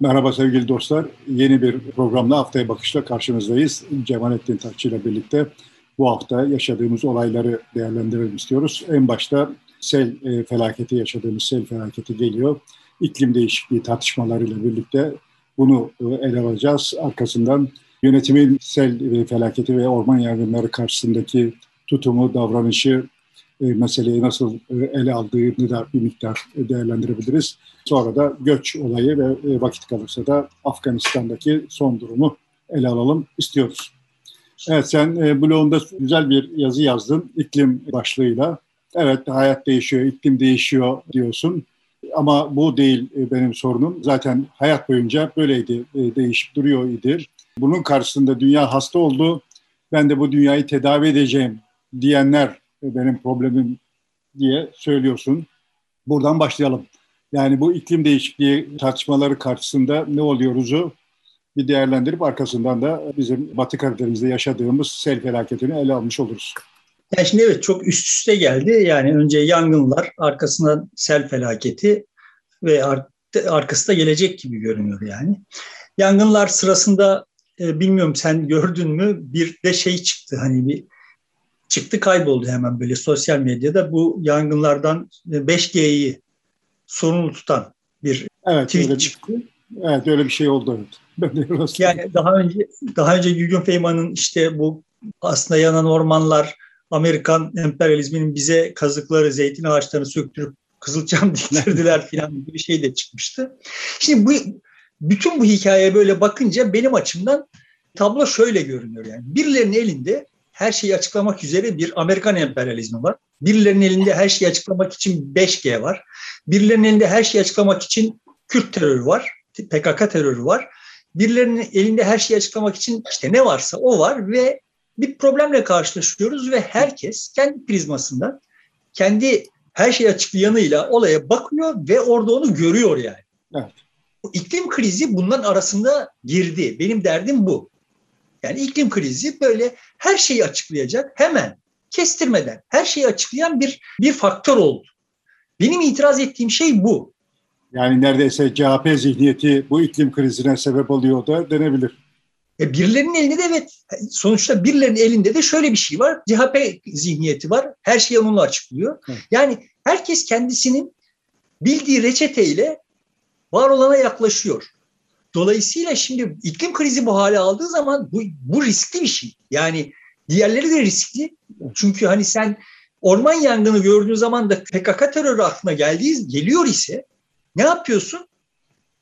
Merhaba sevgili dostlar. Yeni bir programla Haftaya Bakış'la karşınızdayız. Cemalettin Takçı ile birlikte bu hafta yaşadığımız olayları değerlendirelim istiyoruz. En başta sel e, felaketi yaşadığımız sel felaketi geliyor. İklim değişikliği tartışmalarıyla birlikte bunu e, ele alacağız. Arkasından yönetimin sel e, felaketi ve orman yangınları karşısındaki tutumu, davranışı, meseleyi nasıl e, ele aldığını da bir miktar değerlendirebiliriz. Sonra da göç olayı ve e, vakit kalırsa da Afganistan'daki son durumu ele alalım istiyoruz. Evet sen e, blogunda güzel bir yazı yazdın iklim başlığıyla. Evet hayat değişiyor, iklim değişiyor diyorsun. Ama bu değil benim sorunum. Zaten hayat boyunca böyleydi, değişip duruyor idi. Bunun karşısında dünya hasta oldu. Ben de bu dünyayı tedavi edeceğim diyenler benim problemim diye söylüyorsun. Buradan başlayalım. Yani bu iklim değişikliği tartışmaları karşısında ne oluyoruzu bir değerlendirip arkasından da bizim Batı Karadeniz'de yaşadığımız sel felaketini ele almış oluruz. Yani şimdi evet çok üst üste geldi. Yani önce yangınlar, arkasından sel felaketi ve ar arkası da gelecek gibi görünüyor yani. Yangınlar sırasında e, bilmiyorum sen gördün mü bir de şey çıktı hani bir çıktı kayboldu hemen böyle sosyal medyada bu yangınlardan 5G'yi sorumlu tutan bir evet, tweet öyle çıktı. evet öyle bir şey oldu evet. yani daha önce daha önce Guggen Feynman'ın işte bu aslında yanan ormanlar Amerikan emperyalizminin bize kazıkları, zeytin ağaçlarını söktürüp kızılçam diktirdiler falan gibi bir şey de çıkmıştı. Şimdi bu bütün bu hikayeye böyle bakınca benim açımdan tablo şöyle görünüyor yani. Birilerinin elinde her şeyi açıklamak üzere bir Amerikan emperyalizmi var. Birilerinin elinde her şeyi açıklamak için 5G var. Birilerinin elinde her şeyi açıklamak için Kürt terörü var. PKK terörü var. Birilerinin elinde her şeyi açıklamak için işte ne varsa o var ve bir problemle karşılaşıyoruz ve herkes kendi prizmasından kendi her şeyi açıklayanıyla olaya bakıyor ve orada onu görüyor yani. Evet. İklim krizi bunların arasında girdi. Benim derdim bu. Yani iklim krizi böyle her şeyi açıklayacak hemen kestirmeden her şeyi açıklayan bir bir faktör oldu. Benim itiraz ettiğim şey bu. Yani neredeyse CHP zihniyeti bu iklim krizine sebep oluyor da denebilir. E birilerinin elinde de evet sonuçta birilerinin elinde de şöyle bir şey var. CHP zihniyeti var. Her şeyi onunla açıklıyor. Hı. Yani herkes kendisinin bildiği reçeteyle var olana yaklaşıyor. Dolayısıyla şimdi iklim krizi bu hale aldığı zaman bu, bu riskli bir şey. Yani diğerleri de riskli. Çünkü hani sen orman yangını gördüğün zaman da PKK terörü aklına geldiği geliyor ise ne yapıyorsun?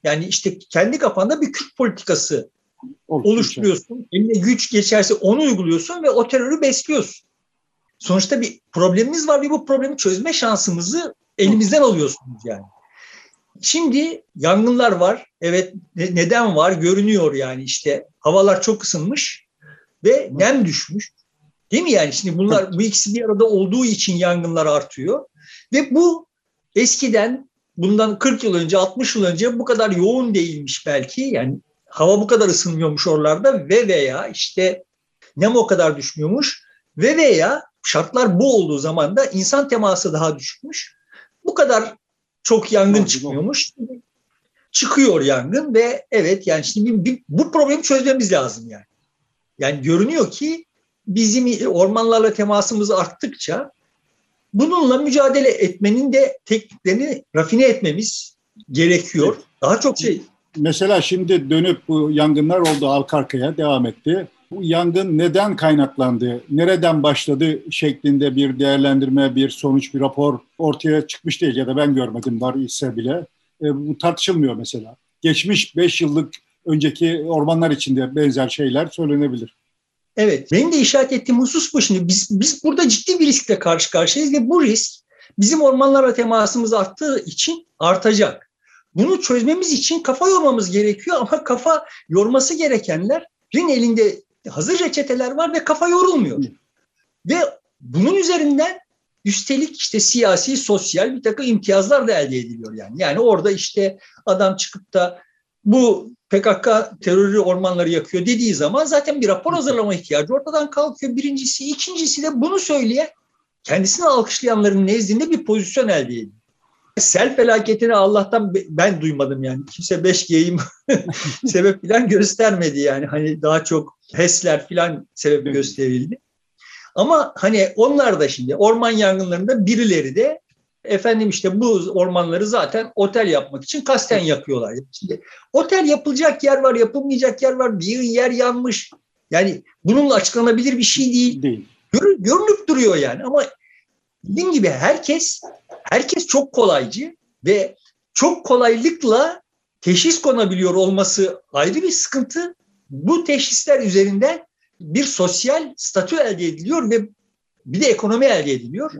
Yani işte kendi kafanda bir Kürt politikası oluşturuyorsun. Eline güç geçerse onu uyguluyorsun ve o terörü besliyorsun. Sonuçta bir problemimiz var ve bu problemi çözme şansımızı elimizden alıyorsunuz yani. Şimdi yangınlar var. Evet neden var? Görünüyor yani işte havalar çok ısınmış ve nem düşmüş. Değil mi yani? Şimdi bunlar bu ikisi bir arada olduğu için yangınlar artıyor. Ve bu eskiden bundan 40 yıl önce 60 yıl önce bu kadar yoğun değilmiş belki. Yani hava bu kadar ısınmıyormuş oralarda ve veya işte nem o kadar düşmüyormuş ve veya şartlar bu olduğu zaman da insan teması daha düşmüş. Bu kadar çok yangın çıkmıyormuş. Çıkıyor yangın ve evet yani şimdi bir, bu problemi çözmemiz lazım yani. Yani görünüyor ki bizim ormanlarla temasımız arttıkça bununla mücadele etmenin de tekniklerini rafine etmemiz gerekiyor. Daha çok şey. Mesela şimdi dönüp bu yangınlar oldu arka arkaya devam etti. Bu yangın neden kaynaklandı, nereden başladı şeklinde bir değerlendirme, bir sonuç, bir rapor ortaya çıkmış değil ya da ben görmedim var ise bile. E, bu tartışılmıyor mesela. Geçmiş 5 yıllık önceki ormanlar içinde benzer şeyler söylenebilir. Evet, benim de işaret ettiğim husus bu. Şimdi biz, biz burada ciddi bir riskle karşı karşıyayız ve bu risk bizim ormanlara temasımız arttığı için artacak. Bunu çözmemiz için kafa yormamız gerekiyor ama kafa yorması gerekenlerin elinde hazır reçeteler var ve kafa yorulmuyor. Ve bunun üzerinden üstelik işte siyasi, sosyal bir takım imtiyazlar da elde ediliyor yani. Yani orada işte adam çıkıp da bu PKK terörü ormanları yakıyor dediği zaman zaten bir rapor hazırlama ihtiyacı ortadan kalkıyor. Birincisi, ikincisi de bunu söyleyen kendisini alkışlayanların nezdinde bir pozisyon elde ediyor. Sel felaketini Allah'tan ben duymadım yani. Kimse 5G'yi sebep falan göstermedi yani. Hani daha çok HES'ler falan sebep gösterildi. Ama hani onlar da şimdi orman yangınlarında birileri de efendim işte bu ormanları zaten otel yapmak için kasten yakıyorlar. Şimdi otel yapılacak yer var, yapılmayacak yer var. Bir yer yanmış. Yani bununla açıklanabilir bir şey değil. değil. Gör, görünüp duruyor yani ama dediğim gibi herkes herkes çok kolaycı ve çok kolaylıkla teşhis konabiliyor olması ayrı bir sıkıntı. Bu teşhisler üzerinden bir sosyal statü elde ediliyor ve bir de ekonomi elde ediliyor.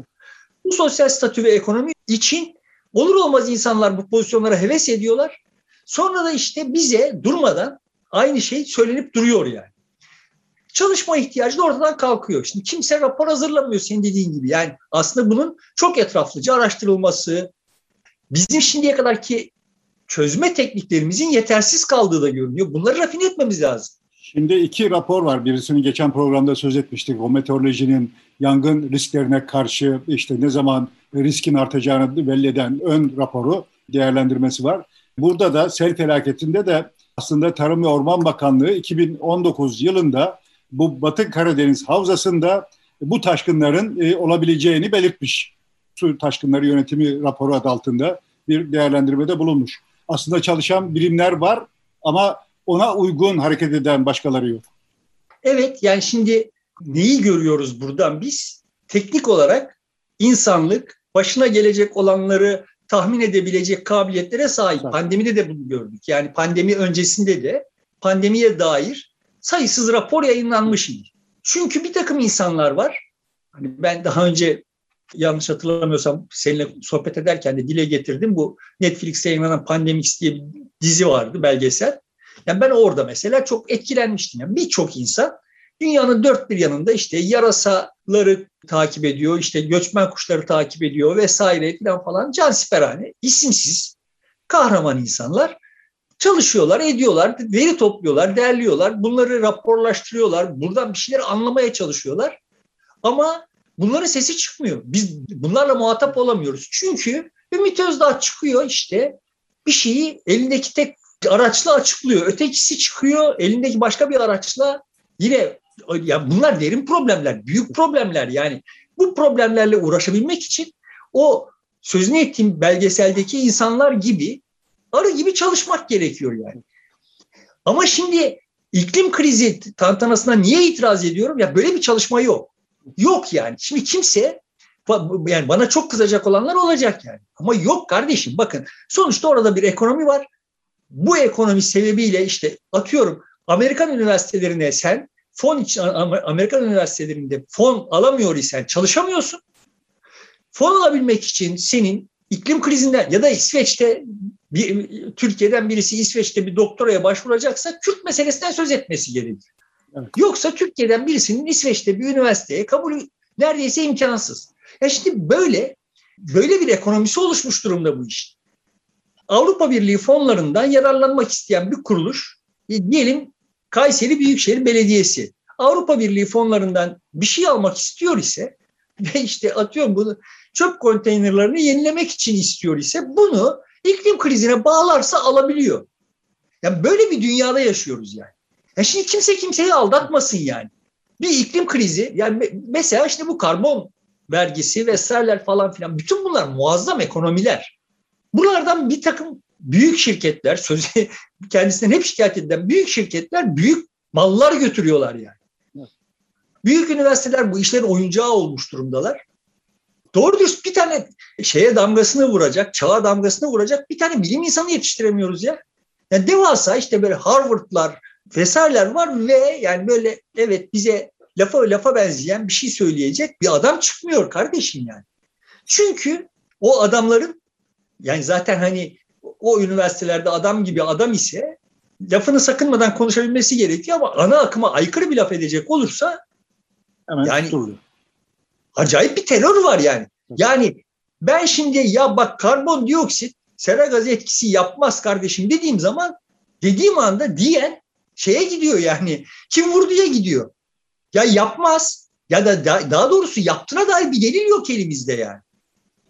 Bu sosyal statü ve ekonomi için olur olmaz insanlar bu pozisyonlara heves ediyorlar. Sonra da işte bize durmadan aynı şey söylenip duruyor yani. Çalışma ihtiyacı da ortadan kalkıyor. Şimdi kimse rapor hazırlamıyor senin dediğin gibi. Yani aslında bunun çok etraflıca araştırılması, bizim şimdiye kadarki çözme tekniklerimizin yetersiz kaldığı da görünüyor. Bunları rafine etmemiz lazım. Şimdi iki rapor var. Birisini geçen programda söz etmiştik. O meteorolojinin yangın risklerine karşı işte ne zaman riskin artacağını belli eden ön raporu değerlendirmesi var. Burada da sel felaketinde de aslında Tarım ve Orman Bakanlığı 2019 yılında bu Batı Karadeniz havzasında bu taşkınların e, olabileceğini belirtmiş. Su taşkınları yönetimi raporu adı altında bir değerlendirmede bulunmuş. Aslında çalışan bilimler var ama ona uygun hareket eden başkaları yok. Evet yani şimdi neyi görüyoruz buradan biz? Teknik olarak insanlık başına gelecek olanları tahmin edebilecek kabiliyetlere sahip. Pandemide de bunu gördük. Yani pandemi öncesinde de pandemiye dair sayısız rapor yayınlanmış. Çünkü bir takım insanlar var. Hani ben daha önce yanlış hatırlamıyorsam seninle sohbet ederken de dile getirdim. Bu Netflix'te yayınlanan Pandemics diye bir dizi vardı, belgesel. Yani ben orada mesela çok etkilenmiştim. Yani Birçok insan dünyanın dört bir yanında işte yarasaları takip ediyor, işte göçmen kuşları takip ediyor vesaire falan falan cansiperhane, isimsiz kahraman insanlar çalışıyorlar, ediyorlar, veri topluyorlar, derliyorlar, bunları raporlaştırıyorlar, buradan bir şeyler anlamaya çalışıyorlar. Ama bunların sesi çıkmıyor. Biz bunlarla muhatap olamıyoruz. Çünkü Ümit Özdağ çıkıyor işte bir şeyi elindeki tek araçla açıklıyor. Ötekisi çıkıyor elindeki başka bir araçla yine ya bunlar derin problemler, büyük problemler yani. Bu problemlerle uğraşabilmek için o sözünü ettiğim belgeseldeki insanlar gibi arı gibi çalışmak gerekiyor yani. Ama şimdi iklim krizi tantanasına niye itiraz ediyorum? Ya böyle bir çalışma yok. Yok yani. Şimdi kimse yani bana çok kızacak olanlar olacak yani. Ama yok kardeşim bakın sonuçta orada bir ekonomi var bu ekonomi sebebiyle işte atıyorum Amerikan üniversitelerine sen fon için Amerikan üniversitelerinde fon alamıyor isen çalışamıyorsun. Fon alabilmek için senin iklim krizinden ya da İsveç'te bir, Türkiye'den birisi İsveç'te bir doktoraya başvuracaksa Kürt meselesinden söz etmesi gerekir. Evet. Yoksa Türkiye'den birisinin İsveç'te bir üniversiteye kabul neredeyse imkansız. Ya şimdi böyle böyle bir ekonomisi oluşmuş durumda bu iş. Avrupa Birliği fonlarından yararlanmak isteyen bir kuruluş, e, diyelim Kayseri Büyükşehir Belediyesi, Avrupa Birliği fonlarından bir şey almak istiyor ise ve işte atıyorum bunu çöp konteynerlerini yenilemek için istiyor ise bunu iklim krizine bağlarsa alabiliyor. Yani böyle bir dünyada yaşıyoruz yani. Ya şimdi kimse kimseyi aldatmasın yani. Bir iklim krizi yani mesela işte bu karbon vergisi vesaireler falan filan bütün bunlar muazzam ekonomiler. Bunlardan bir takım büyük şirketler, sözü kendisinden hep şikayet edilen büyük şirketler büyük mallar götürüyorlar yani. Büyük üniversiteler bu işlerin oyuncağı olmuş durumdalar. Doğru dürüst bir tane şeye damgasını vuracak, çağa damgasını vuracak bir tane bilim insanı yetiştiremiyoruz ya. Yani devasa işte böyle Harvard'lar vesaireler var ve yani böyle evet bize lafa lafa benzeyen bir şey söyleyecek bir adam çıkmıyor kardeşim yani. Çünkü o adamların yani zaten hani o üniversitelerde adam gibi adam ise lafını sakınmadan konuşabilmesi gerekiyor ama ana akıma aykırı bir laf edecek olursa Hemen yani tutuluyor. Acayip bir terör var yani. Yani ben şimdi ya bak karbondioksit sera gazı etkisi yapmaz kardeşim dediğim zaman dediğim anda diyen şeye gidiyor yani kim vurduya gidiyor. Ya yapmaz ya da daha doğrusu yaptığına dair bir delil yok elimizde yani.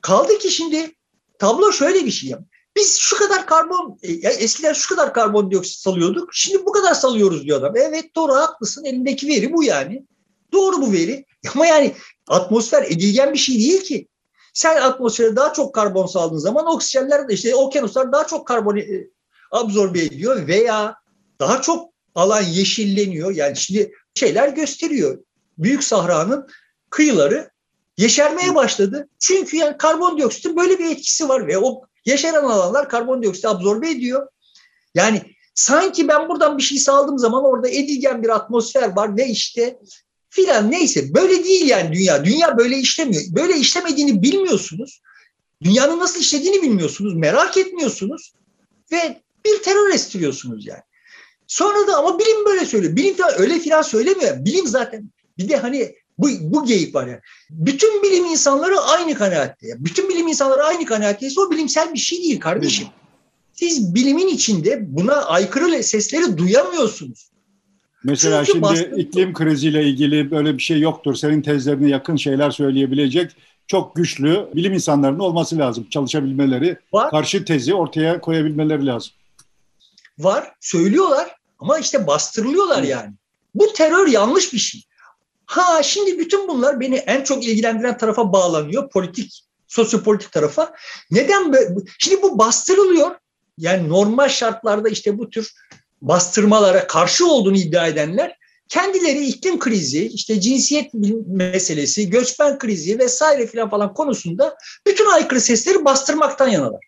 Kaldı ki şimdi tablo şöyle bir şey. Biz şu kadar karbon, e, eskiden şu kadar karbondioksit salıyorduk. Şimdi bu kadar salıyoruz diyor adam. Evet doğru haklısın. Elindeki veri bu yani. Doğru bu veri. Ama yani atmosfer edilgen bir şey değil ki. Sen atmosfere daha çok karbon saldığın zaman oksijenler de işte okyanuslar daha çok karbon e, absorbe ediyor veya daha çok alan yeşilleniyor. Yani şimdi şeyler gösteriyor. Büyük Sahra'nın kıyıları yeşermeye başladı. Çünkü yani karbondioksitin böyle bir etkisi var ve o yeşeren alanlar karbondioksiti absorbe ediyor. Yani sanki ben buradan bir şey saldığım zaman orada edilgen bir atmosfer var ve işte filan neyse böyle değil yani dünya. Dünya böyle işlemiyor. Böyle işlemediğini bilmiyorsunuz. Dünyanın nasıl işlediğini bilmiyorsunuz. Merak etmiyorsunuz. Ve bir terör estiriyorsunuz yani. Sonra da ama bilim böyle söylüyor. Bilim falan öyle filan söylemiyor. Bilim zaten bir de hani bu, bu geyik var yani. Bütün bilim insanları aynı kanaatte. Bütün bilim insanları aynı kanaatteyse o bilimsel bir şey değil kardeşim. Siz bilimin içinde buna aykırı sesleri duyamıyorsunuz. Mesela Çünkü şimdi bastı... iklim kriziyle ilgili böyle bir şey yoktur. Senin tezlerine yakın şeyler söyleyebilecek çok güçlü bilim insanlarının olması lazım. Çalışabilmeleri, var. karşı tezi ortaya koyabilmeleri lazım. Var, söylüyorlar ama işte bastırılıyorlar yani. Bu terör yanlış bir şey. Ha şimdi bütün bunlar beni en çok ilgilendiren tarafa bağlanıyor. Politik, sosyopolitik tarafa. Neden? Şimdi bu bastırılıyor. Yani normal şartlarda işte bu tür bastırmalara karşı olduğunu iddia edenler kendileri iklim krizi, işte cinsiyet meselesi, göçmen krizi vesaire filan falan konusunda bütün aykırı sesleri bastırmaktan yanalar.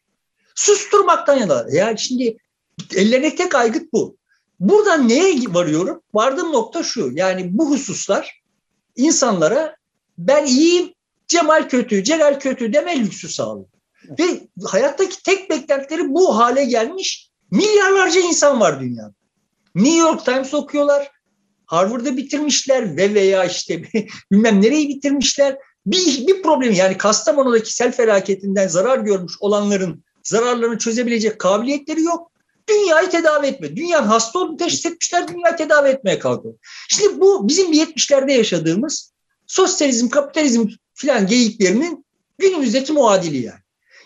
Susturmaktan yanalar. Yani şimdi ellerine tek aygıt bu. Buradan neye varıyorum? Vardığım nokta şu. Yani bu hususlar insanlara ben iyiyim, Cemal kötü, Celal kötü deme lüksü sağlıyor. Ve hayattaki tek beklentileri bu hale gelmiş milyarlarca insan var dünyada. New York Times okuyorlar, Harvard'ı bitirmişler ve veya işte bilmem nereyi bitirmişler. Bir, bir problem yani Kastamonu'daki sel felaketinden zarar görmüş olanların zararlarını çözebilecek kabiliyetleri yok. Dünyayı tedavi etme. Dünyanın hasta olduğunu teşhis etmişler, dünyayı tedavi etmeye kalkıyor. Şimdi bu bizim 70'lerde yaşadığımız sosyalizm, kapitalizm filan geyiklerinin günümüzdeki muadili yani.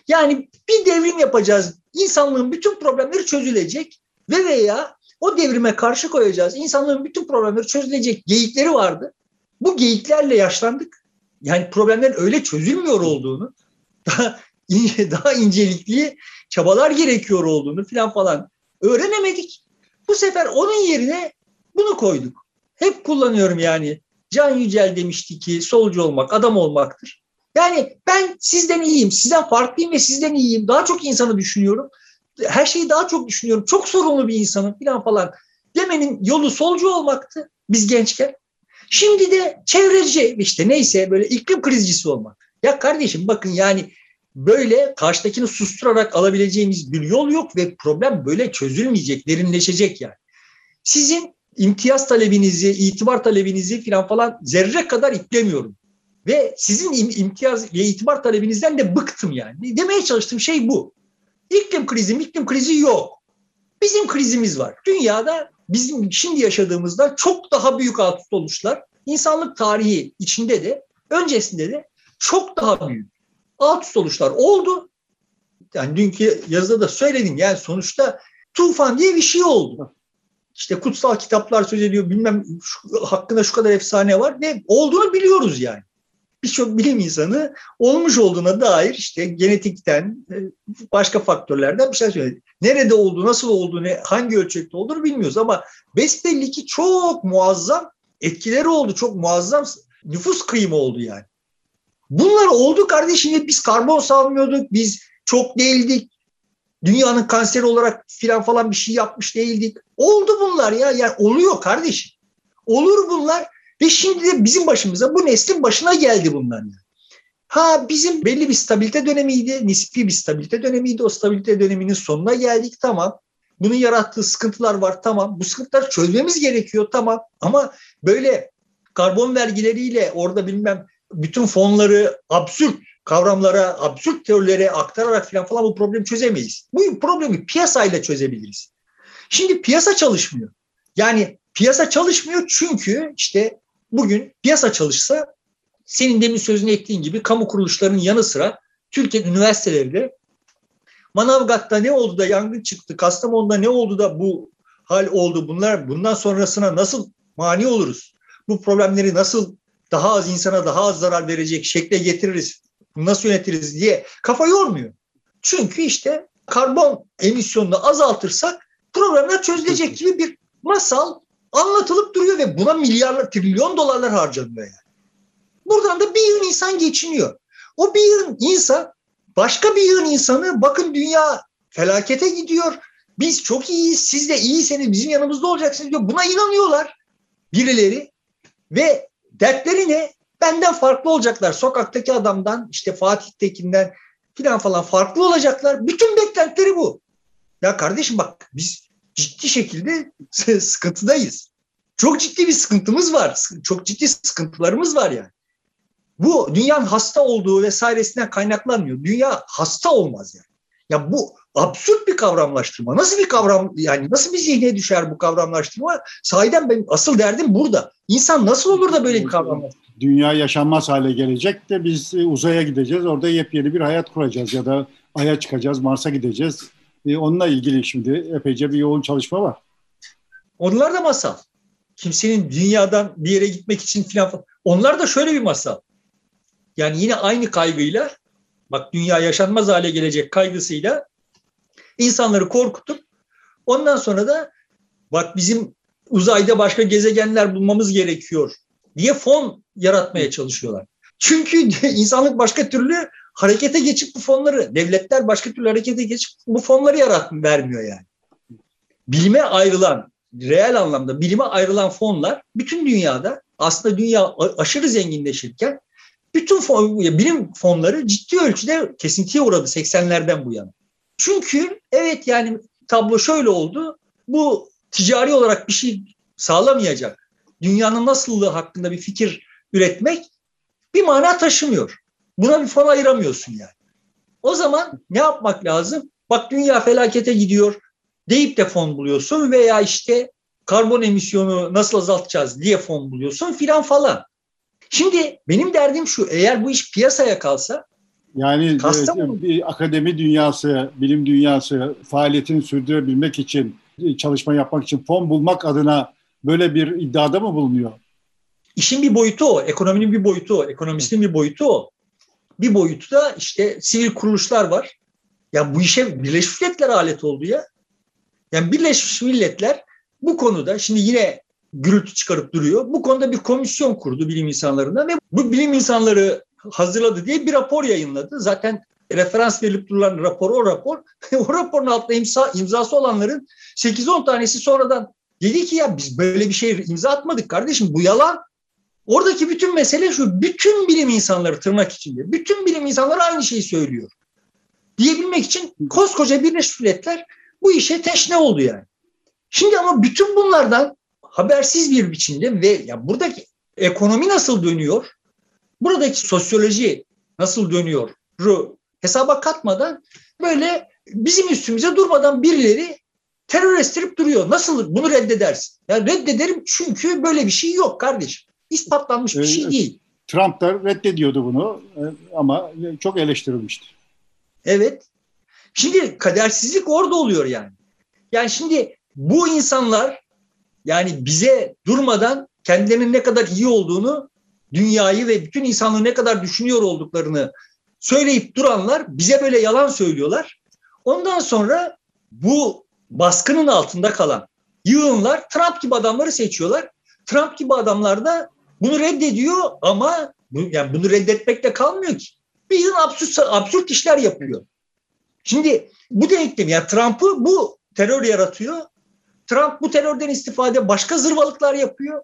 Yani bir devrim yapacağız. İnsanlığın bütün problemleri çözülecek ve veya o devrime karşı koyacağız. İnsanlığın bütün problemleri çözülecek geyikleri vardı. Bu geyiklerle yaşlandık. Yani problemlerin öyle çözülmüyor olduğunu, daha ince, daha incelikli çabalar gerekiyor olduğunu filan falan öğrenemedik. Bu sefer onun yerine bunu koyduk. Hep kullanıyorum yani. Can Yücel demişti ki solcu olmak adam olmaktır. Yani ben sizden iyiyim, sizden farklıyım ve sizden iyiyim. Daha çok insanı düşünüyorum. Her şeyi daha çok düşünüyorum. Çok sorumlu bir insanım falan falan. Demenin yolu solcu olmaktı biz gençken. Şimdi de çevreci işte neyse böyle iklim krizcisi olmak. Ya kardeşim bakın yani böyle karşıdakini susturarak alabileceğimiz bir yol yok ve problem böyle çözülmeyecek, derinleşecek yani. Sizin imtiyaz talebinizi, itibar talebinizi falan falan zerre kadar iplemiyorum. Ve sizin imtiyaz ve itibar talebinizden de bıktım yani. Demeye çalıştığım şey bu. İklim krizi, iklim krizi yok. Bizim krizimiz var. Dünyada bizim şimdi yaşadığımızda çok daha büyük alt oluşlar. İnsanlık tarihi içinde de, öncesinde de çok daha büyük alt oluşlar oldu. Yani dünkü yazıda da söyledim. Yani sonuçta tufan diye bir şey oldu. İşte kutsal kitaplar söz ediyor bilmem şu, hakkında şu kadar efsane var ve olduğunu biliyoruz yani. Birçok bilim insanı olmuş olduğuna dair işte genetikten e, başka faktörlerden bir şey söyledi. Nerede olduğu, nasıl olduğunu, hangi ölçekte olduğunu bilmiyoruz ama besbelli ki çok muazzam etkileri oldu. Çok muazzam nüfus kıyımı oldu yani. Bunlar oldu kardeşim. Biz karbon salmıyorduk. Biz çok değildik. Dünyanın kanseri olarak filan falan bir şey yapmış değildik. Oldu bunlar ya. Yani oluyor kardeşim. Olur bunlar. Ve şimdi de bizim başımıza bu neslin başına geldi bunlar. Yani. Ha bizim belli bir stabilite dönemiydi. Nispi bir stabilite dönemiydi. O stabilite döneminin sonuna geldik. Tamam. Bunun yarattığı sıkıntılar var. Tamam. Bu sıkıntıları çözmemiz gerekiyor. Tamam. Ama böyle karbon vergileriyle orada bilmem bütün fonları absürt kavramlara, absürt teorilere aktararak falan falan bu problemi çözemeyiz. Bu problemi piyasayla çözebiliriz. Şimdi piyasa çalışmıyor. Yani piyasa çalışmıyor çünkü işte bugün piyasa çalışsa senin demin sözünü ettiğin gibi kamu kuruluşlarının yanı sıra Türkiye üniversiteleri de Manavgat'ta ne oldu da yangın çıktı? Kastamonu'da ne oldu da bu hal oldu? Bunlar bundan sonrasına nasıl mani oluruz? Bu problemleri nasıl daha az insana daha az zarar verecek şekle getiririz? Nasıl yönetiriz diye kafa yormuyor. Çünkü işte karbon emisyonunu azaltırsak problemler çözülecek gibi bir masal anlatılıp duruyor ve buna milyarlar, trilyon dolarlar harcanıyor yani. Buradan da bir yığın insan geçiniyor. O bir yığın insan başka bir yığın insanı bakın dünya felakete gidiyor. Biz çok iyiyiz, siz de iyiseniz bizim yanımızda olacaksınız diyor. Buna inanıyorlar birileri ve dertleri ne? Benden farklı olacaklar. Sokaktaki adamdan, işte Fatih Tekin'den filan falan farklı olacaklar. Bütün beklentileri bu. Ya kardeşim bak biz ciddi şekilde sıkıntıdayız. Çok ciddi bir sıkıntımız var. Çok ciddi sıkıntılarımız var yani. Bu dünyanın hasta olduğu vesairesinden kaynaklanmıyor. Dünya hasta olmaz yani. Ya bu absürt bir kavramlaştırma. Nasıl bir kavram yani nasıl bir zihne düşer bu kavramlaştırma? Sahiden benim asıl derdim burada. İnsan nasıl olur da böyle bir kavramlaştırma? Dünya yaşanmaz hale gelecek de biz uzaya gideceğiz. Orada yepyeni bir hayat kuracağız ya da Ay'a çıkacağız, Mars'a gideceğiz. E, onunla ilgili şimdi epeyce bir yoğun çalışma var. Onlar da masal. Kimsenin dünyadan bir yere gitmek için filan Onlar da şöyle bir masal. Yani yine aynı kaygıyla bak dünya yaşanmaz hale gelecek kaygısıyla insanları korkutup ondan sonra da bak bizim uzayda başka gezegenler bulmamız gerekiyor diye fon yaratmaya çalışıyorlar. Çünkü insanlık başka türlü harekete geçip bu fonları, devletler başka türlü harekete geçip bu fonları yarat vermiyor yani. Bilime ayrılan, reel anlamda bilime ayrılan fonlar bütün dünyada aslında dünya aşırı zenginleşirken bütün fon, bilim fonları ciddi ölçüde kesintiye uğradı 80'lerden bu yana. Çünkü evet yani tablo şöyle oldu. Bu ticari olarak bir şey sağlamayacak. Dünyanın nasıllığı hakkında bir fikir üretmek bir mana taşımıyor. Buna bir fon ayıramıyorsun yani. O zaman ne yapmak lazım? Bak dünya felakete gidiyor deyip de fon buluyorsun veya işte karbon emisyonu nasıl azaltacağız diye fon buluyorsun filan falan. Şimdi benim derdim şu eğer bu iş piyasaya kalsa yani Kastamonu. bir akademi dünyası, bilim dünyası faaliyetini sürdürebilmek için, çalışma yapmak için fon bulmak adına böyle bir iddiada mı bulunuyor? İşin bir boyutu o, ekonominin bir boyutu o, ekonomistin bir boyutu o. Bir boyutu da işte sivil kuruluşlar var. Ya bu işe Birleşmiş Milletler alet oldu ya. Yani Birleşmiş Milletler bu konuda şimdi yine gürültü çıkarıp duruyor. Bu konuda bir komisyon kurdu bilim insanlarından ve bu bilim insanları hazırladı diye bir rapor yayınladı. Zaten referans verilip durulan rapor o rapor. o raporun altında imza, imzası olanların 8-10 tanesi sonradan dedi ki ya biz böyle bir şey imza atmadık kardeşim bu yalan. Oradaki bütün mesele şu, bütün bilim insanları tırnak içinde, bütün bilim insanları aynı şeyi söylüyor. Diyebilmek için koskoca Birleşmiş Milletler bu işe teşne oldu yani. Şimdi ama bütün bunlardan habersiz bir biçimde ve ya buradaki ekonomi nasıl dönüyor, buradaki sosyoloji nasıl dönüyor hesaba katmadan böyle bizim üstümüze durmadan birileri terör estirip duruyor. Nasıl bunu reddedersin? Yani reddederim çünkü böyle bir şey yok kardeşim ispatlanmış bir şey değil. Trump da reddediyordu bunu e, ama çok eleştirilmişti. Evet. Şimdi kadersizlik orada oluyor yani. Yani şimdi bu insanlar yani bize durmadan kendilerinin ne kadar iyi olduğunu, dünyayı ve bütün insanlığı ne kadar düşünüyor olduklarını söyleyip duranlar bize böyle yalan söylüyorlar. Ondan sonra bu baskının altında kalan yığınlar Trump gibi adamları seçiyorlar. Trump gibi adamlar da bunu reddediyor ama yani bunu reddetmekle kalmıyor ki. Bir yıl absürt, absürt işler yapıyor. Şimdi bu denklem yani Trump'ı bu terör yaratıyor. Trump bu terörden istifade başka zırvalıklar yapıyor.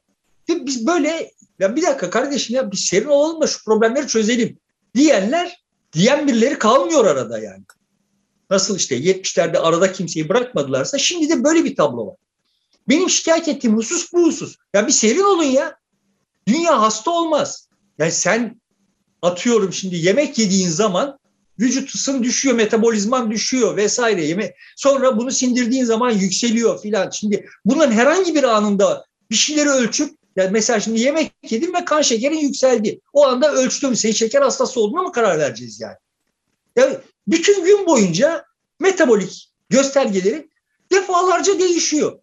Ve biz böyle ya bir dakika kardeşim ya bir serin olalım da şu problemleri çözelim diyenler diyen birileri kalmıyor arada yani. Nasıl işte 70'lerde arada kimseyi bırakmadılarsa şimdi de böyle bir tablo var. Benim şikayet ettiğim husus bu husus. Ya bir serin olun ya. Dünya hasta olmaz. Yani sen atıyorum şimdi yemek yediğin zaman vücut ısın düşüyor, metabolizman düşüyor vesaire. Yeme Sonra bunu sindirdiğin zaman yükseliyor filan. Şimdi bunların herhangi bir anında bir şeyleri ölçüp yani mesela şimdi yemek yedim ve kan şekerin yükseldi. O anda ölçtüm. Senin şeker hastası olduğuna mı karar vereceğiz yani? Yani bütün gün boyunca metabolik göstergeleri defalarca değişiyor.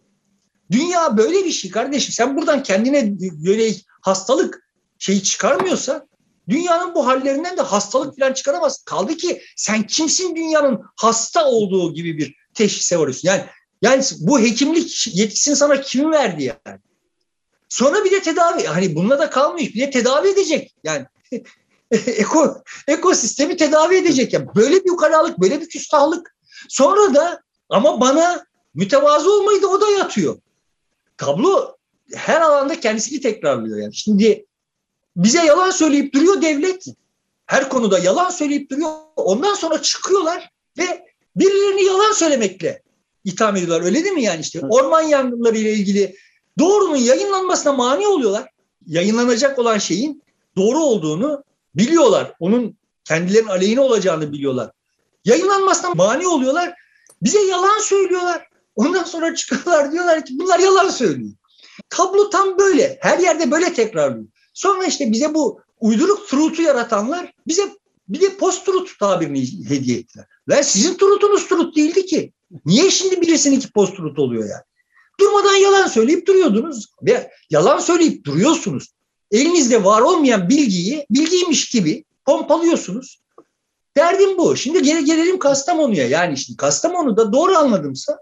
Dünya böyle bir şey kardeşim. Sen buradan kendine göre hastalık şeyi çıkarmıyorsa dünyanın bu hallerinden de hastalık falan çıkaramaz. Kaldı ki sen kimsin dünyanın hasta olduğu gibi bir teşhise varıyorsun. Yani yani bu hekimlik yetkisini sana kim verdi yani? Sonra bir de tedavi. Hani bununla da kalmıyor. Bir de tedavi edecek. Yani eko, ekosistemi tedavi edecek. Yani böyle bir ukalalık, böyle bir küstahlık. Sonra da ama bana mütevazı olmayı da o da yatıyor. Tablo her alanda kendisini tekrarlıyor yani. Şimdi bize yalan söyleyip duruyor devlet. Her konuda yalan söyleyip duruyor. Ondan sonra çıkıyorlar ve birilerini yalan söylemekle itham ediyorlar. Öyle değil mi yani işte? Orman yangınları ile ilgili doğrunun yayınlanmasına mani oluyorlar. Yayınlanacak olan şeyin doğru olduğunu biliyorlar. Onun kendilerinin aleyhine olacağını biliyorlar. Yayınlanmasına mani oluyorlar. Bize yalan söylüyorlar. Ondan sonra çıkıyorlar diyorlar ki bunlar yalan söylüyor. Tablo tam böyle. Her yerde böyle tekrarlıyor. Sonra işte bize bu uyduruk truth'u yaratanlar bize bir de post truth tabirini hediye ettiler. Ve sizin truth'unuz truth değildi ki. Niye şimdi birisininki post truth oluyor yani? Durmadan yalan söyleyip duruyordunuz ve yalan söyleyip duruyorsunuz. Elinizde var olmayan bilgiyi bilgiymiş gibi pompalıyorsunuz. Derdim bu. Şimdi geri gelelim Kastamonu'ya. Yani şimdi Kastamonu'da doğru anladımsa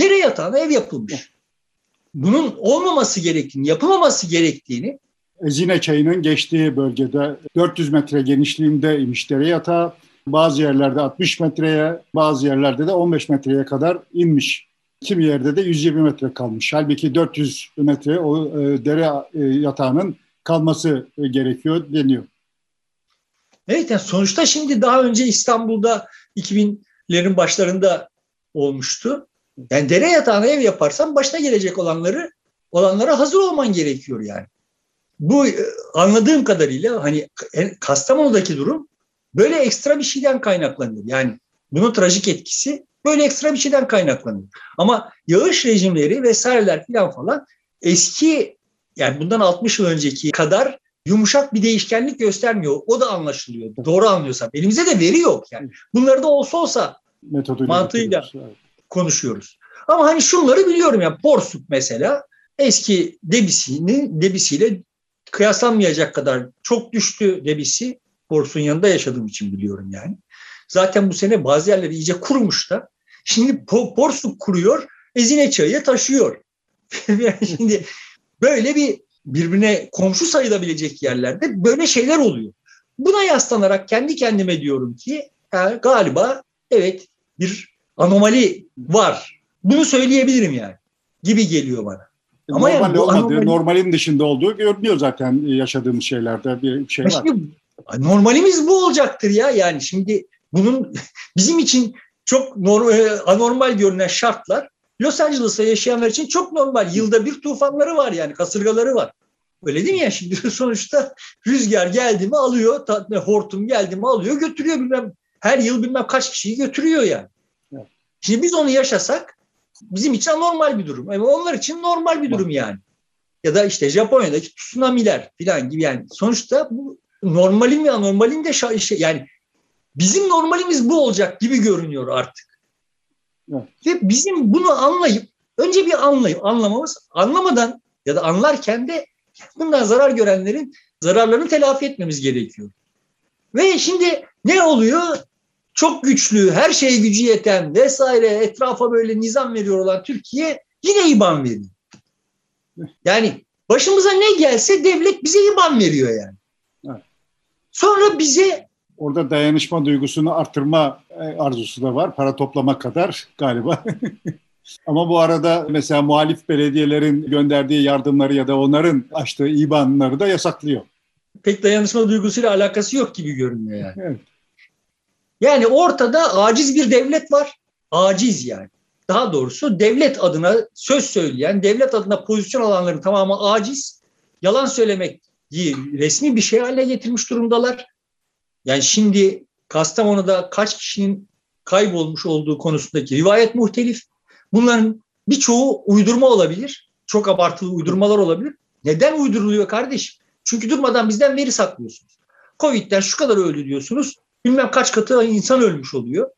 dere yatağına ev yapılmış. Bunun olmaması gerektiğini, yapılmaması gerektiğini Ezine çayının geçtiği bölgede 400 metre genişliğinde imiş dere yatağı. Bazı yerlerde 60 metreye, bazı yerlerde de 15 metreye kadar inmiş. Kimi yerde de 120 metre kalmış. Halbuki 400 metre o e, dere e, yatağının kalması e, gerekiyor deniyor. Evet yani sonuçta şimdi daha önce İstanbul'da 2000'lerin başlarında olmuştu. Yani dere yatağına ev yaparsan başına gelecek olanları olanlara hazır olman gerekiyor yani. Bu e, anladığım kadarıyla hani Kastamonu'daki durum böyle ekstra bir şeyden kaynaklanıyor. Yani bunun trajik etkisi böyle ekstra bir şeyden kaynaklanıyor. Ama yağış rejimleri vesaireler falan falan eski yani bundan 60 yıl önceki kadar yumuşak bir değişkenlik göstermiyor. O da anlaşılıyor. Doğru anlıyorsam. Elimize de veri yok yani. Bunları da olsa olsa Metoduyla mantığıyla konuşuyoruz. Ama hani şunları biliyorum ya. Borsuk mesela eski debisini debisiyle kıyaslanmayacak kadar çok düştü debisi. Borsun yanında yaşadığım için biliyorum yani. Zaten bu sene bazı yerleri iyice kurumuş da. Şimdi Porsuk kuruyor, Ezine çayı taşıyor. Şimdi böyle bir birbirine komşu sayılabilecek yerlerde böyle şeyler oluyor. Buna yaslanarak kendi kendime diyorum ki galiba evet bir anomali var. Bunu söyleyebilirim yani gibi geliyor bana. Ama Normal yani olmadığı, anomali... normalin dışında olduğu görünüyor zaten yaşadığımız şeylerde bir şey var. Şimdi, normalimiz bu olacaktır ya yani şimdi bunun bizim için çok normal, e, anormal görünen şartlar Los Angeles'ta yaşayanlar için çok normal. Yılda bir tufanları var yani kasırgaları var. Öyle değil mi ya şimdi sonuçta rüzgar geldi mi alıyor, hortum geldi mi alıyor götürüyor bilmem her yıl bilmem kaç kişiyi götürüyor yani. Şimdi biz onu yaşasak bizim için normal bir durum. Ama onlar için normal bir durum yani. Ya da işte Japonya'daki tsunami'ler falan gibi yani sonuçta bu normalin ve anormalin de şey, yani bizim normalimiz bu olacak gibi görünüyor artık. Evet. Ve bizim bunu anlayıp önce bir anlayıp anlamamız anlamadan ya da anlarken de bundan zarar görenlerin zararlarını telafi etmemiz gerekiyor. Ve şimdi ne oluyor? Çok güçlü, her şeye gücü yeten vesaire etrafa böyle nizam veriyor olan Türkiye yine IBAN veriyor. Yani başımıza ne gelse devlet bize IBAN veriyor yani. Sonra bize orada dayanışma duygusunu arttırma e, arzusu da var. Para toplama kadar galiba. Ama bu arada mesela muhalif belediyelerin gönderdiği yardımları ya da onların açtığı IBAN'ları da yasaklıyor. Pek dayanışma duygusuyla alakası yok gibi görünüyor yani. Evet. Yani ortada aciz bir devlet var. Aciz yani. Daha doğrusu devlet adına söz söyleyen, devlet adına pozisyon alanların tamamı aciz. Yalan söylemek resmi bir şey haline getirmiş durumdalar. Yani şimdi Kastamonu'da kaç kişinin kaybolmuş olduğu konusundaki rivayet muhtelif. Bunların birçoğu uydurma olabilir. Çok abartılı uydurmalar olabilir. Neden uyduruluyor kardeşim? Çünkü durmadan bizden veri saklıyorsunuz. Covid'den şu kadar öldü diyorsunuz. Bilmem kaç katı insan ölmüş oluyor.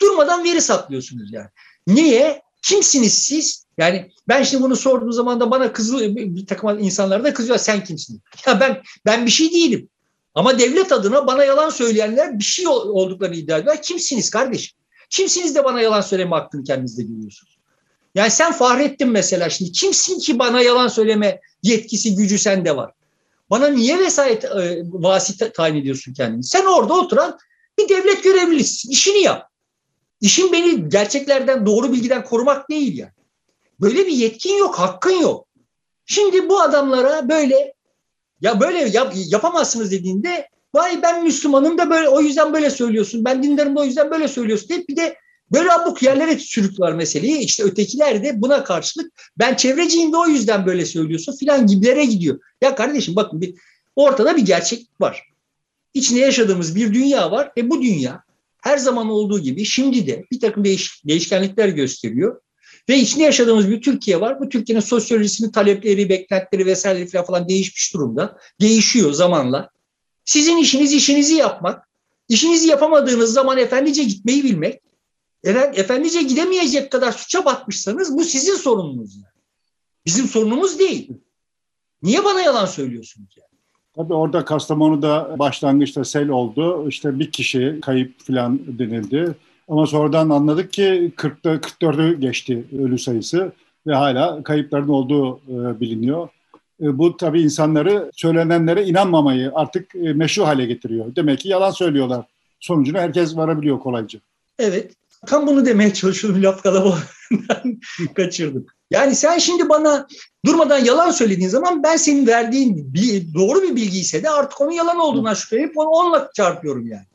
Durmadan veri saklıyorsunuz yani. Niye? Kimsiniz siz? Yani ben şimdi bunu sorduğum zaman da bana kızıl bir takım insanlar da kızıyor. Sen kimsin? Ya ben ben bir şey değilim. Ama devlet adına bana yalan söyleyenler bir şey olduklarını iddia ediyorlar. Kimsiniz kardeşim? Kimsiniz de bana yalan söyleme hakkını kendinizde görüyorsunuz? Yani sen Fahrettin mesela şimdi kimsin ki bana yalan söyleme yetkisi gücü sende var? Bana niye vesayet e, vasite tayin ediyorsun kendini? Sen orada oturan bir devlet görevlisisin. İşini yap. İşin beni gerçeklerden, doğru bilgiden korumak değil yani. Böyle bir yetkin yok, hakkın yok. Şimdi bu adamlara böyle ya böyle yap, yapamazsınız dediğinde vay ben Müslümanım da böyle o yüzden böyle söylüyorsun. Ben dindarım da o yüzden böyle söylüyorsun deyip bir de böyle abuk yerlere sürüklüyorlar meseleyi. İşte ötekiler de buna karşılık ben çevreciyim de o yüzden böyle söylüyorsun filan gibilere gidiyor. Ya kardeşim bakın bir ortada bir gerçeklik var. İçinde yaşadığımız bir dünya var ve bu dünya her zaman olduğu gibi şimdi de bir takım değiş, değişkenlikler gösteriyor. Ve içinde yaşadığımız bir Türkiye var. Bu Türkiye'nin sosyolojisinin talepleri, beklentileri vesaire falan değişmiş durumda. Değişiyor zamanla. Sizin işiniz işinizi yapmak. İşinizi yapamadığınız zaman efendice gitmeyi bilmek. Efendice gidemeyecek kadar suça batmışsanız bu sizin sorununuz. Yani. Bizim sorunumuz değil. Niye bana yalan söylüyorsunuz yani? Tabii orada Kastamonu'da başlangıçta sel oldu. İşte bir kişi kayıp falan denildi. Ama sonradan anladık ki 40'ta 44'ü geçti ölü sayısı ve hala kayıpların olduğu e, biliniyor. E, bu tabii insanları söylenenlere inanmamayı artık e, meşru hale getiriyor. Demek ki yalan söylüyorlar. Sonucuna herkes varabiliyor kolayca. Evet. Tam bunu demeye çalışıyordum laf kalabalığından kaçırdım. Yani sen şimdi bana durmadan yalan söylediğin zaman ben senin verdiğin bir, doğru bir bilgi ise de artık onun yalan olduğuna şüphelenip onu onunla çarpıyorum yani.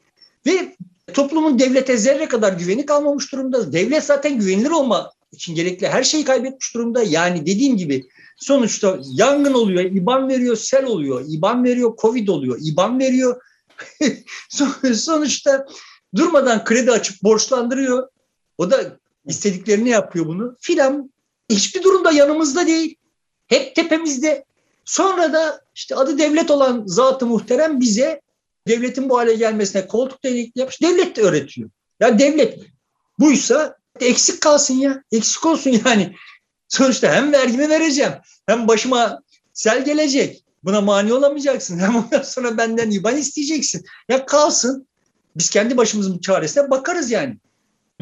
Ve toplumun devlete zerre kadar güveni kalmamış durumda. Devlet zaten güvenilir olma için gerekli her şeyi kaybetmiş durumda. Yani dediğim gibi sonuçta yangın oluyor, IBAN veriyor, sel oluyor, IBAN veriyor, Covid oluyor, IBAN veriyor. sonuçta durmadan kredi açıp borçlandırıyor. O da istediklerini yapıyor bunu filan. Hiçbir durumda yanımızda değil. Hep tepemizde. Sonra da işte adı devlet olan zatı muhterem bize devletin bu hale gelmesine koltuk delikli yapmış. Devlet de öğretiyor. Ya devlet buysa eksik kalsın ya. Eksik olsun yani. Sonuçta hem vergimi vereceğim hem başıma sel gelecek. Buna mani olamayacaksın. Hem ondan sonra benden IBAN isteyeceksin. Ya kalsın. Biz kendi başımızın çaresine bakarız yani.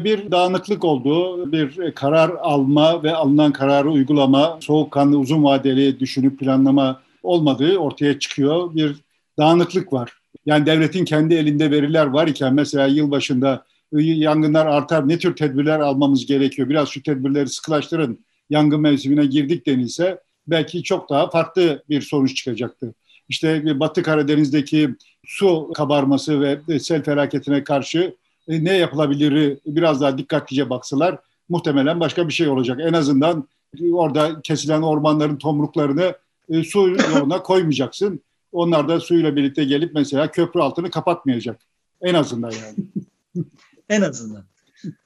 Bir dağınıklık olduğu, bir karar alma ve alınan kararı uygulama, soğukkanlı uzun vadeli düşünüp planlama olmadığı ortaya çıkıyor. Bir dağınıklık var. Yani devletin kendi elinde veriler var iken mesela yılbaşında yangınlar artar ne tür tedbirler almamız gerekiyor? Biraz şu tedbirleri sıkılaştırın. Yangın mevsimine girdik denilse belki çok daha farklı bir sonuç çıkacaktı. İşte Batı Karadeniz'deki su kabarması ve sel felaketine karşı e, ne yapılabilir biraz daha dikkatlice baksalar muhtemelen başka bir şey olacak. En azından orada kesilen ormanların tomruklarını e, su yoluna koymayacaksın. Onlar da suyla birlikte gelip mesela köprü altını kapatmayacak. En azından yani. en azından.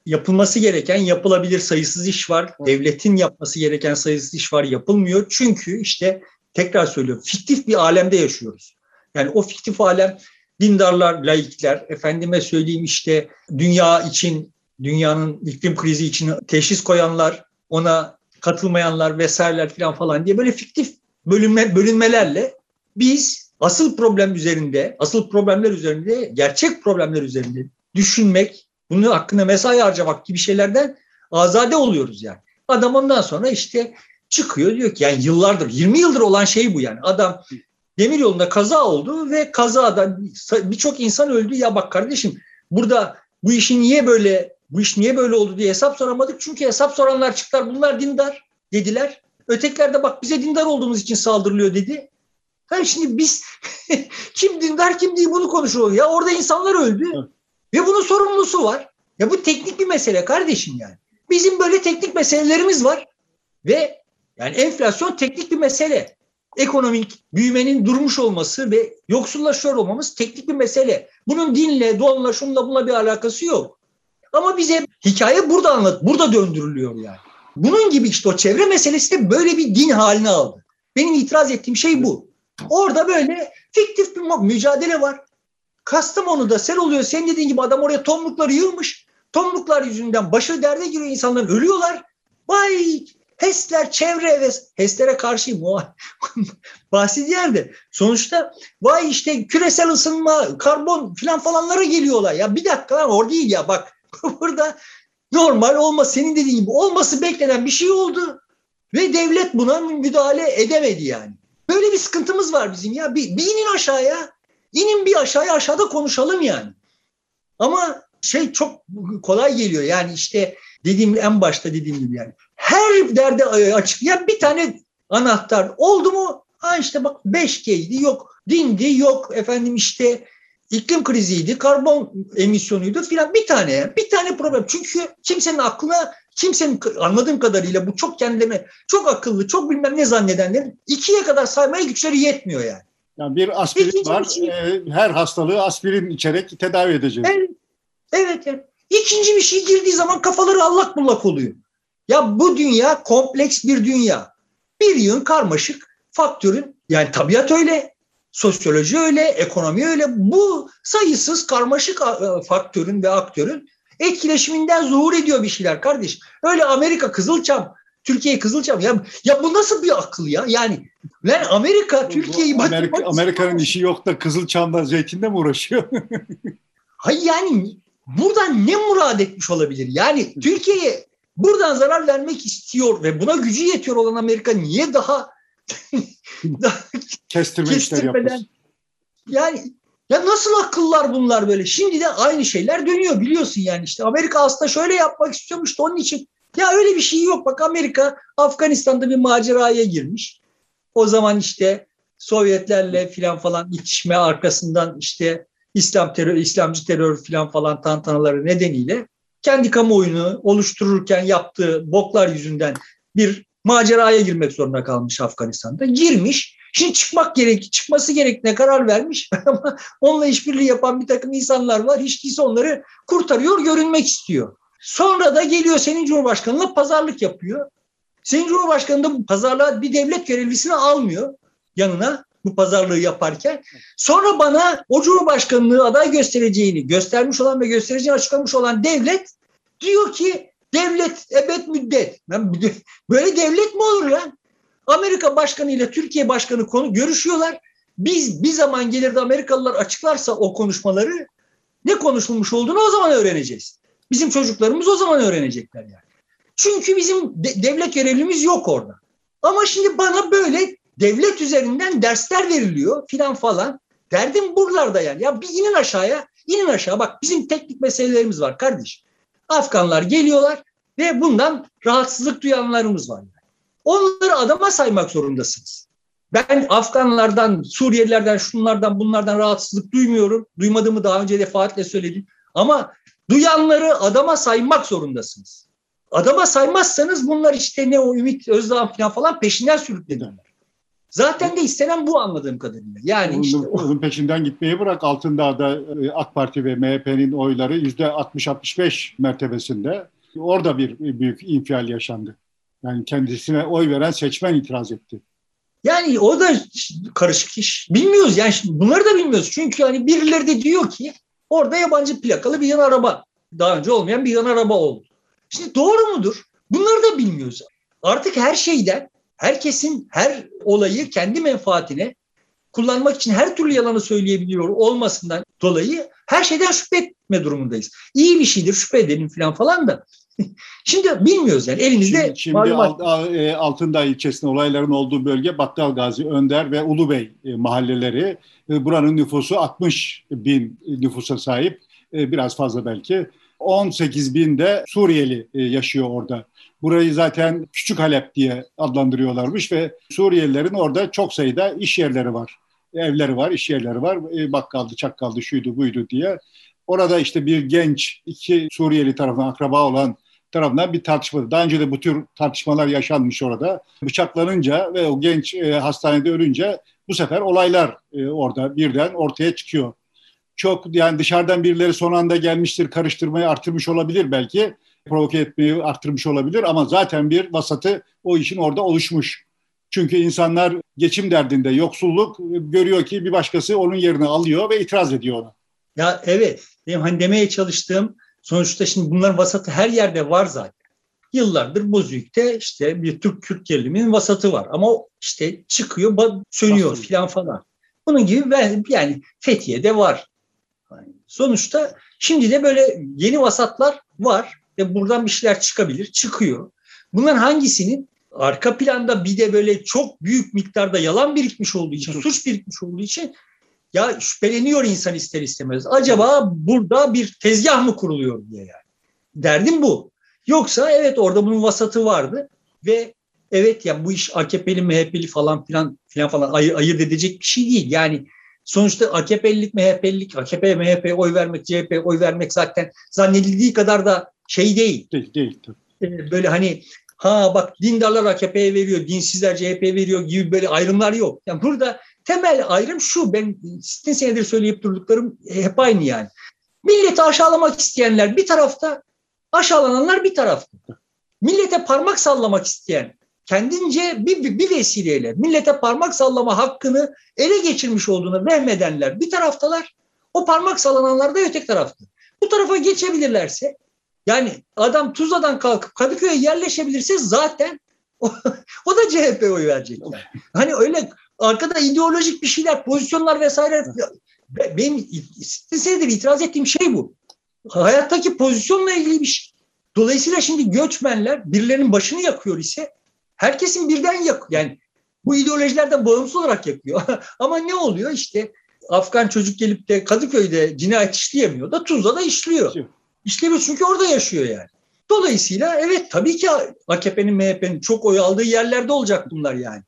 Yapılması gereken yapılabilir sayısız iş var. Devletin yapması gereken sayısız iş var yapılmıyor. Çünkü işte tekrar söylüyorum fiktif bir alemde yaşıyoruz. Yani o fiktif alem dindarlar, laikler, efendime söyleyeyim işte dünya için, dünyanın iklim krizi için teşhis koyanlar, ona katılmayanlar vesaireler falan falan diye böyle fiktif bölünme, bölünmelerle biz asıl problem üzerinde, asıl problemler üzerinde, gerçek problemler üzerinde düşünmek, bunun hakkında mesai harcamak gibi şeylerden azade oluyoruz yani. Adam ondan sonra işte çıkıyor diyor ki yani yıllardır, 20 yıldır olan şey bu yani. Adam demir yolunda kaza oldu ve kazada birçok insan öldü. Ya bak kardeşim burada bu işi niye böyle bu iş niye böyle oldu diye hesap soramadık. Çünkü hesap soranlar çıktılar. Bunlar dindar dediler. Ötekiler de bak bize dindar olduğumuz için saldırılıyor dedi. Ha şimdi biz kim dindar kim değil bunu konuşuyor. Ya orada insanlar öldü. Ve bunun sorumlusu var. Ya bu teknik bir mesele kardeşim yani. Bizim böyle teknik meselelerimiz var. Ve yani enflasyon teknik bir mesele. Ekonomik büyümenin durmuş olması ve yoksullaşıyor olmamız teknik bir mesele. Bunun dinle, doğanla, şunla bununla bir alakası yok. Ama bize hikaye burada anlat, burada döndürülüyor yani. Bunun gibi işte o çevre meselesi de böyle bir din haline aldı. Benim itiraz ettiğim şey bu. Orada böyle fiktif bir mücadele var. Kastamonu'da sel oluyor. Sen dediğin gibi adam oraya tomrukları yığmış. tomruklar yüzünden başı derde giriyor insanların ölüyorlar. Vay HES'ler çevre ve HES'lere karşıyım o bahsi yerde. Sonuçta vay işte küresel ısınma, karbon filan falanlara geliyorlar. Ya bir dakika lan orada değil ya bak burada normal olma senin dediğin gibi olması beklenen bir şey oldu. Ve devlet buna müdahale edemedi yani. Böyle bir sıkıntımız var bizim ya. Bir, bir inin aşağıya. inin bir aşağıya aşağıda konuşalım yani. Ama şey çok kolay geliyor. Yani işte dediğim en başta dediğim gibi yani. Her derde açık. Ya bir tane anahtar oldu mu? Ha işte bak 5G'ydi yok dindi yok efendim işte iklim kriziydi, karbon emisyonuydu filan bir tane bir tane problem. Çünkü kimsenin aklına kimsenin anladığım kadarıyla bu çok kendilerine çok akıllı, çok bilmem ne zannedenlerin ikiye kadar saymaya güçleri yetmiyor yani. Yani bir aspirin İkinci var. Şey, e, her hastalığı aspirin içerek tedavi edeceğiz. Evet. Evet. Yani. İkinci bir şey girdiği zaman kafaları allak bullak oluyor. Ya bu dünya kompleks bir dünya. Bir yığın karmaşık faktörün yani tabiat öyle, sosyoloji öyle, ekonomi öyle. Bu sayısız karmaşık e, faktörün ve aktörün etkileşiminden zuhur ediyor bir şeyler kardeş. Öyle Amerika Kızılçam, Türkiye Kızılçam. Ya, ya bu nasıl bir akıl ya? Yani lan Amerika Türkiye'yi Amerika, Amerika'nın işi yok da Kızılçam'da zeytinde mi uğraşıyor? Hayır yani buradan ne murad etmiş olabilir? Yani Türkiye'ye buradan zarar vermek istiyor ve buna gücü yetiyor olan Amerika niye daha, daha kestirme işler? Yani ya nasıl akıllar bunlar böyle? Şimdi de aynı şeyler dönüyor biliyorsun yani işte Amerika aslında şöyle yapmak istiyormuş da onun için. Ya öyle bir şey yok. Bak Amerika Afganistan'da bir maceraya girmiş. O zaman işte Sovyetlerle filan falan itişme arkasından işte İslam terör, İslamcı terör filan falan tantanaları nedeniyle kendi kamuoyunu oluştururken yaptığı boklar yüzünden bir maceraya girmek zorunda kalmış Afganistan'da. Girmiş. Şimdi çıkmak gerek, çıkması gerektiğine karar vermiş ama onunla işbirliği yapan bir takım insanlar var. Hiç değilse onları kurtarıyor, görünmek istiyor. Sonra da geliyor senin Cumhurbaşkanı'na pazarlık yapıyor. Senin Cumhurbaşkanı da pazarlığa bir devlet görevlisini almıyor yanına bu pazarlığı yaparken. Sonra bana o Cumhurbaşkanlığı aday göstereceğini göstermiş olan ve göstereceğini açıklamış olan devlet diyor ki devlet ebed müddet. Böyle devlet mi olur lan? Amerika Başkanı ile Türkiye Başkanı konu görüşüyorlar. Biz bir zaman gelir de Amerikalılar açıklarsa o konuşmaları ne konuşulmuş olduğunu o zaman öğreneceğiz. Bizim çocuklarımız o zaman öğrenecekler yani. Çünkü bizim de, devlet görevlimiz yok orada. Ama şimdi bana böyle devlet üzerinden dersler veriliyor filan falan. Derdim buralarda yani. Ya bir inin aşağıya, inin aşağı. Bak bizim teknik meselelerimiz var kardeş. Afganlar geliyorlar ve bundan rahatsızlık duyanlarımız var. Onları adama saymak zorundasınız. Ben Afganlardan, Suriyelilerden, şunlardan, bunlardan rahatsızlık duymuyorum. Duymadığımı daha önce defaatle söyledim. Ama duyanları adama saymak zorundasınız. Adama saymazsanız bunlar işte ne o Ümit Özdağ falan falan peşinden sürüklenirler. Zaten de istenen bu anladığım kadarıyla. Yani işte onun peşinden gitmeyi bırak Altındağ'da e, AK Parti ve MHP'nin oyları yüzde 60-65 mertebesinde. Orada bir büyük infial yaşandı. Yani kendisine oy veren seçmen itiraz etti. Yani o da karışık iş. Bilmiyoruz yani bunları da bilmiyoruz. Çünkü hani birileri de diyor ki orada yabancı plakalı bir yan araba. Daha önce olmayan bir yan araba oldu. Şimdi doğru mudur? Bunları da bilmiyoruz. Artık her şeyden herkesin her olayı kendi menfaatine kullanmak için her türlü yalanı söyleyebiliyor olmasından dolayı her şeyden şüphe etme durumundayız. İyi bir şeydir şüphe edelim falan falan da Şimdi bilmiyoruz yani elimizde Şimdi, şimdi malumat... E, Altındağ ilçesinde olayların olduğu bölge Battal Gazi, Önder ve Ulubey e, mahalleleri. E, buranın nüfusu 60 bin nüfusa sahip. Biraz fazla belki. 18 bin de Suriyeli yaşıyor orada. Burayı zaten Küçük Halep diye adlandırıyorlarmış ve Suriyelilerin orada çok sayıda iş yerleri var. Evleri var, iş yerleri var. Bakkaldı, çakkaldı, şuydu, buydu diye. Orada işte bir genç, iki Suriyeli tarafından akraba olan tarafından bir tartışma. Daha önce de bu tür tartışmalar yaşanmış orada. Bıçaklanınca ve o genç e, hastanede ölünce bu sefer olaylar e, orada birden ortaya çıkıyor. Çok yani dışarıdan birileri son anda gelmiştir, karıştırmayı artırmış olabilir belki. Provoke etmeyi arttırmış olabilir ama zaten bir vasatı o işin orada oluşmuş. Çünkü insanlar geçim derdinde yoksulluk görüyor ki bir başkası onun yerini alıyor ve itiraz ediyor ona. Ya evet, benim hani demeye çalıştığım Sonuçta şimdi bunların vasatı her yerde var zaten. Yıllardır Bozüyük'te işte bir Türk-Kürt geriliminin vasatı var. Ama işte çıkıyor, sönüyor filan falan. Bunun gibi ben, yani Fethiye'de var. Sonuçta şimdi de böyle yeni vasatlar var ve buradan bir şeyler çıkabilir, çıkıyor. Bunların hangisinin arka planda bir de böyle çok büyük miktarda yalan birikmiş olduğu için, suç birikmiş olduğu için ya şüpheleniyor insan ister istemez. Acaba burada bir tezgah mı kuruluyor diye yani. Derdim bu. Yoksa evet orada bunun vasatı vardı ve evet ya bu iş AKP'li MHP'li falan filan filan falan ayır, ayırt edecek bir şey değil. Yani sonuçta AKP'lilik MHP'lilik AKP MHP'ye oy vermek CHP'ye oy vermek zaten zannedildiği kadar da şey değil. Değil, değil. Ee, böyle hani ha bak dindarlar AKP'ye veriyor, dinsizler CHP'ye veriyor gibi böyle ayrımlar yok. Yani burada temel ayrım şu, ben sizin senedir söyleyip durduklarım hep aynı yani. Milleti aşağılamak isteyenler bir tarafta, aşağılananlar bir tarafta. Millete parmak sallamak isteyen, kendince bir, bir, bir vesileyle millete parmak sallama hakkını ele geçirmiş olduğunu vehmedenler bir taraftalar, o parmak sallananlar da öteki tarafta. Bu tarafa geçebilirlerse yani adam Tuzla'dan kalkıp Kadıköy'e yerleşebilirse zaten o, o da CHP oy verecek. Yani. Hani öyle arkada ideolojik bir şeyler, pozisyonlar vesaire. Benim senedir itiraz ettiğim şey bu. Hayattaki pozisyonla ilgili bir şey. Dolayısıyla şimdi göçmenler birilerinin başını yakıyor ise herkesin birden yak yani bu ideolojilerden bağımsız olarak yakıyor. Ama ne oluyor işte Afgan çocuk gelip de Kadıköy'de cinayet işleyemiyor da Tuzla'da işliyor. İşlemiyor çünkü orada yaşıyor yani. Dolayısıyla evet tabii ki AKP'nin MHP'nin çok oy aldığı yerlerde olacak bunlar yani.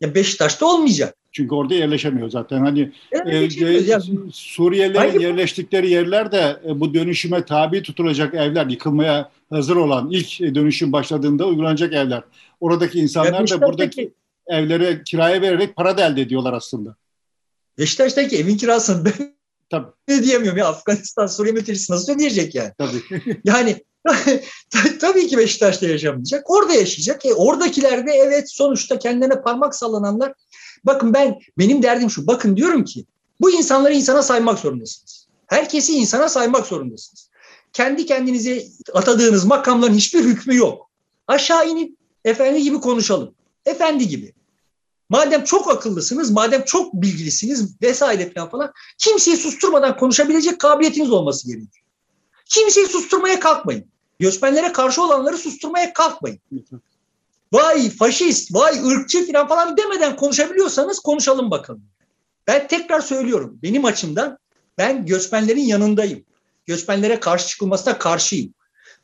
Ya Beşiktaş'ta olmayacak. Çünkü orada yerleşemiyor zaten. Hani e, e, Suriyelilerin yerleştikleri yerler de e, bu dönüşüme tabi tutulacak evler, yıkılmaya hazır olan ilk dönüşüm başladığında uygulanacak evler. Oradaki insanlar da buradaki evlere kiraya vererek para da elde ediyorlar aslında. Beşiktaş'taki evin kirasını ben Tabii. ne diyemiyorum ya Afganistan, Suriye mültecisi nasıl ödeyecek yani? Tabii. yani tabii ki Beşiktaş'ta yaşamayacak. Orada yaşayacak. E, oradakiler de evet sonuçta kendilerine parmak sallananlar. Bakın ben benim derdim şu. Bakın diyorum ki bu insanları insana saymak zorundasınız. Herkesi insana saymak zorundasınız. Kendi kendinize atadığınız makamların hiçbir hükmü yok. Aşağı inip efendi gibi konuşalım. Efendi gibi. Madem çok akıllısınız, madem çok bilgilisiniz vesaire falan falan kimseyi susturmadan konuşabilecek kabiliyetiniz olması gerekiyor. Kimseyi susturmaya kalkmayın. Göçmenlere karşı olanları susturmaya kalkmayın. Vay faşist, vay ırkçı falan falan demeden konuşabiliyorsanız konuşalım bakalım. Ben tekrar söylüyorum. Benim açımdan ben göçmenlerin yanındayım. Göçmenlere karşı çıkılmasına karşıyım.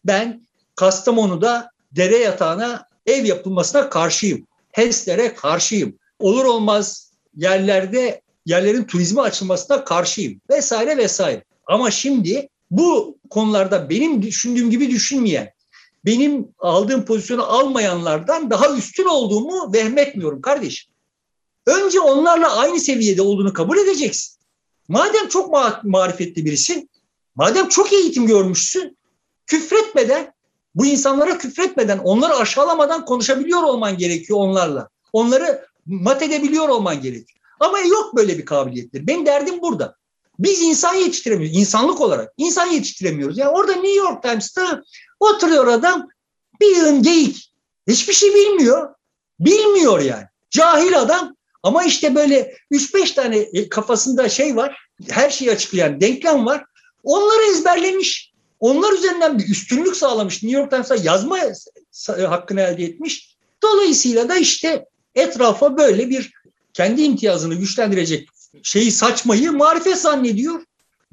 Ben Kastamonu'da dere yatağına ev yapılmasına karşıyım. HES'lere karşıyım. Olur olmaz yerlerde yerlerin turizme açılmasına karşıyım vesaire vesaire. Ama şimdi bu konularda benim düşündüğüm gibi düşünmeyen, benim aldığım pozisyonu almayanlardan daha üstün olduğumu vehmetmiyorum kardeşim. Önce onlarla aynı seviyede olduğunu kabul edeceksin. Madem çok ma marifetli birisin, madem çok eğitim görmüşsün, küfretmeden, bu insanlara küfretmeden, onları aşağılamadan konuşabiliyor olman gerekiyor onlarla. Onları mat edebiliyor olman gerekiyor. Ama yok böyle bir kabiliyetler. Benim derdim burada. Biz insan yetiştiremiyoruz. insanlık olarak insan yetiştiremiyoruz. Yani orada New York Times'ta oturuyor adam bir yığın geyik. Hiçbir şey bilmiyor. Bilmiyor yani. Cahil adam ama işte böyle 3-5 tane e, kafasında şey var. Her şeyi açıklayan denklem var. Onları ezberlemiş. Onlar üzerinden bir üstünlük sağlamış. New York Times'a yazma hakkını elde etmiş. Dolayısıyla da işte etrafa böyle bir kendi imtiyazını güçlendirecek şeyi saçmayı marifet zannediyor.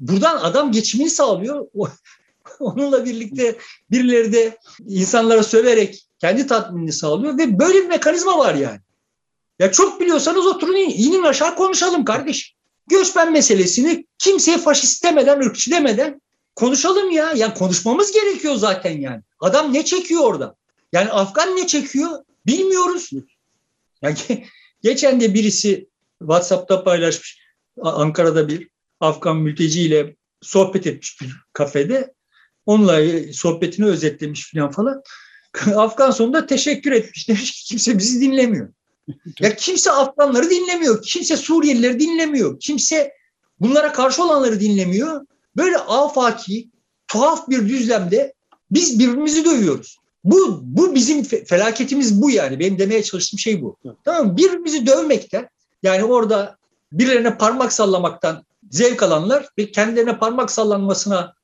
Buradan adam geçimini sağlıyor. Onunla birlikte birileri de insanlara söverek kendi tatminini sağlıyor ve böyle bir mekanizma var yani. Ya çok biliyorsanız oturun inin aşağı konuşalım kardeş. Göçmen meselesini kimseye faşist demeden, ırkçı demeden konuşalım ya. Yani konuşmamız gerekiyor zaten yani. Adam ne çekiyor orada? Yani Afgan ne çekiyor? Bilmiyoruz. Yani geçen de birisi WhatsApp'ta paylaşmış. Ankara'da bir Afgan mülteciyle sohbet etmiş bir kafede. Onunla sohbetini özetlemiş falan falan. Afgan sonunda teşekkür etmiş. Demiş ki kimse bizi dinlemiyor. Ya kimse Afganları dinlemiyor. Kimse Suriyelileri dinlemiyor. Kimse bunlara karşı olanları dinlemiyor. Böyle afaki, tuhaf bir düzlemde biz birbirimizi dövüyoruz. Bu, bu bizim felaketimiz bu yani. Benim demeye çalıştığım şey bu. Tamam mı? Birbirimizi dövmekten yani orada birilerine parmak sallamaktan zevk alanlar ve kendilerine parmak sallanmasına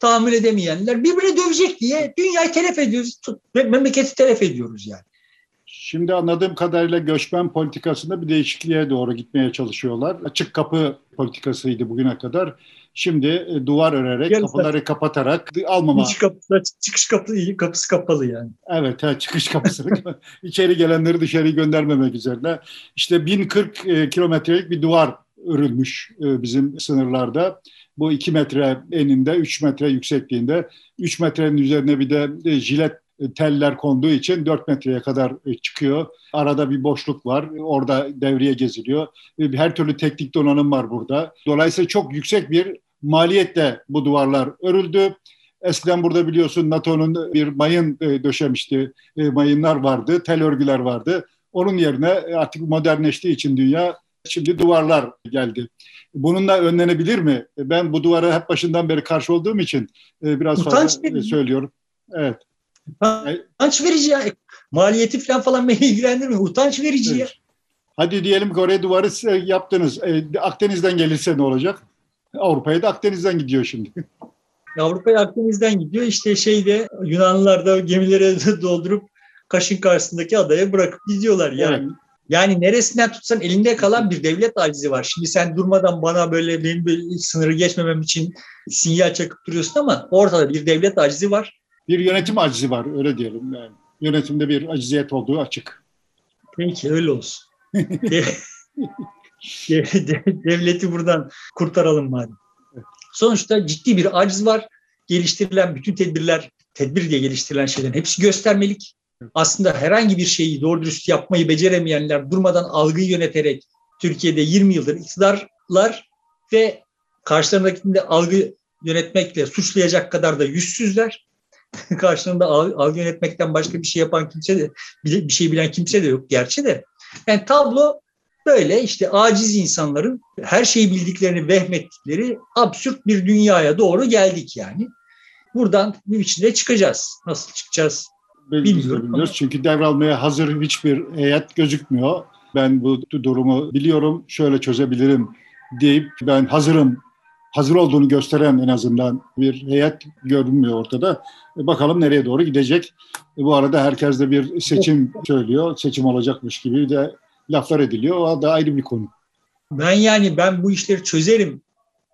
tahammül edemeyenler birbirine dövecek diye dünyayı telef ediyoruz. Memleketi telef ediyoruz yani. Şimdi anladığım kadarıyla göçmen politikasında bir değişikliğe doğru gitmeye çalışıyorlar. Açık kapı politikasıydı bugüne kadar. Şimdi e, duvar örerek, Gel kapıları kapatarak almama. Çıkış kapısı, çıkış kapısı, kapısı kapalı yani. Evet, ha, çıkış kapısını içeri gelenleri dışarı göndermemek üzerine. İşte 1040 e, kilometrelik bir duvar örülmüş e, bizim sınırlarda. Bu 2 metre eninde, 3 metre yüksekliğinde, 3 metrenin üzerine bir de jilet teller konduğu için 4 metreye kadar çıkıyor. Arada bir boşluk var. Orada devriye geziliyor. Her türlü teknik donanım var burada. Dolayısıyla çok yüksek bir maliyetle bu duvarlar örüldü. Eskiden burada biliyorsun NATO'nun bir mayın e, döşemişti. E, mayınlar vardı, tel örgüler vardı. Onun yerine artık modernleştiği için dünya şimdi duvarlar geldi. Bununla önlenebilir mi? Ben bu duvara hep başından beri karşı olduğum için e, biraz Utanç fazla söylüyorum. Evet. Utanç verici ya. Maliyeti falan falan beni ilgilendirmiyor. Utanç verici evet. ya. Hadi diyelim Kore duvarı yaptınız. E, Akdeniz'den gelirse ne olacak? Avrupa'ya da Akdeniz'den gidiyor şimdi. Avrupa'ya Akdeniz'den gidiyor. İşte şeyde Yunanlılar da gemilere doldurup Kaş'ın karşısındaki adaya bırakıp gidiyorlar yani. Evet. Yani neresinden tutsan elinde kalan bir devlet acizi var. Şimdi sen durmadan bana böyle benim bir sınırı geçmemem için sinyal çakıp duruyorsun ama ortada bir devlet acizi var bir yönetim acizi var öyle diyelim. Yani yönetimde bir aciziyet olduğu açık. Peki öyle olsun. Devleti buradan kurtaralım madem. Sonuçta ciddi bir aciz var. Geliştirilen bütün tedbirler, tedbir diye geliştirilen şeylerin hepsi göstermelik. Aslında herhangi bir şeyi doğru dürüst yapmayı beceremeyenler durmadan algıyı yöneterek Türkiye'de 20 yıldır iktidarlar ve karşılarındakini de algı yönetmekle suçlayacak kadar da yüzsüzler. karşılığında algı yönetmekten başka bir şey yapan kimse de bir şey bilen kimse de yok gerçi de. Yani tablo böyle işte aciz insanların her şeyi bildiklerini vehmettikleri absürt bir dünyaya doğru geldik yani. Buradan bir biçimde çıkacağız. Nasıl çıkacağız bilmiyorum. Bilmiyoruz. Çünkü devralmaya hazır hiçbir heyet gözükmüyor. Ben bu durumu biliyorum, şöyle çözebilirim deyip ben hazırım hazır olduğunu gösteren en azından bir heyet görünmüyor ortada. E, bakalım nereye doğru gidecek. E, bu arada herkes de bir seçim söylüyor. Seçim olacakmış gibi de laflar ediliyor. O da ayrı bir konu. Ben yani ben bu işleri çözerim.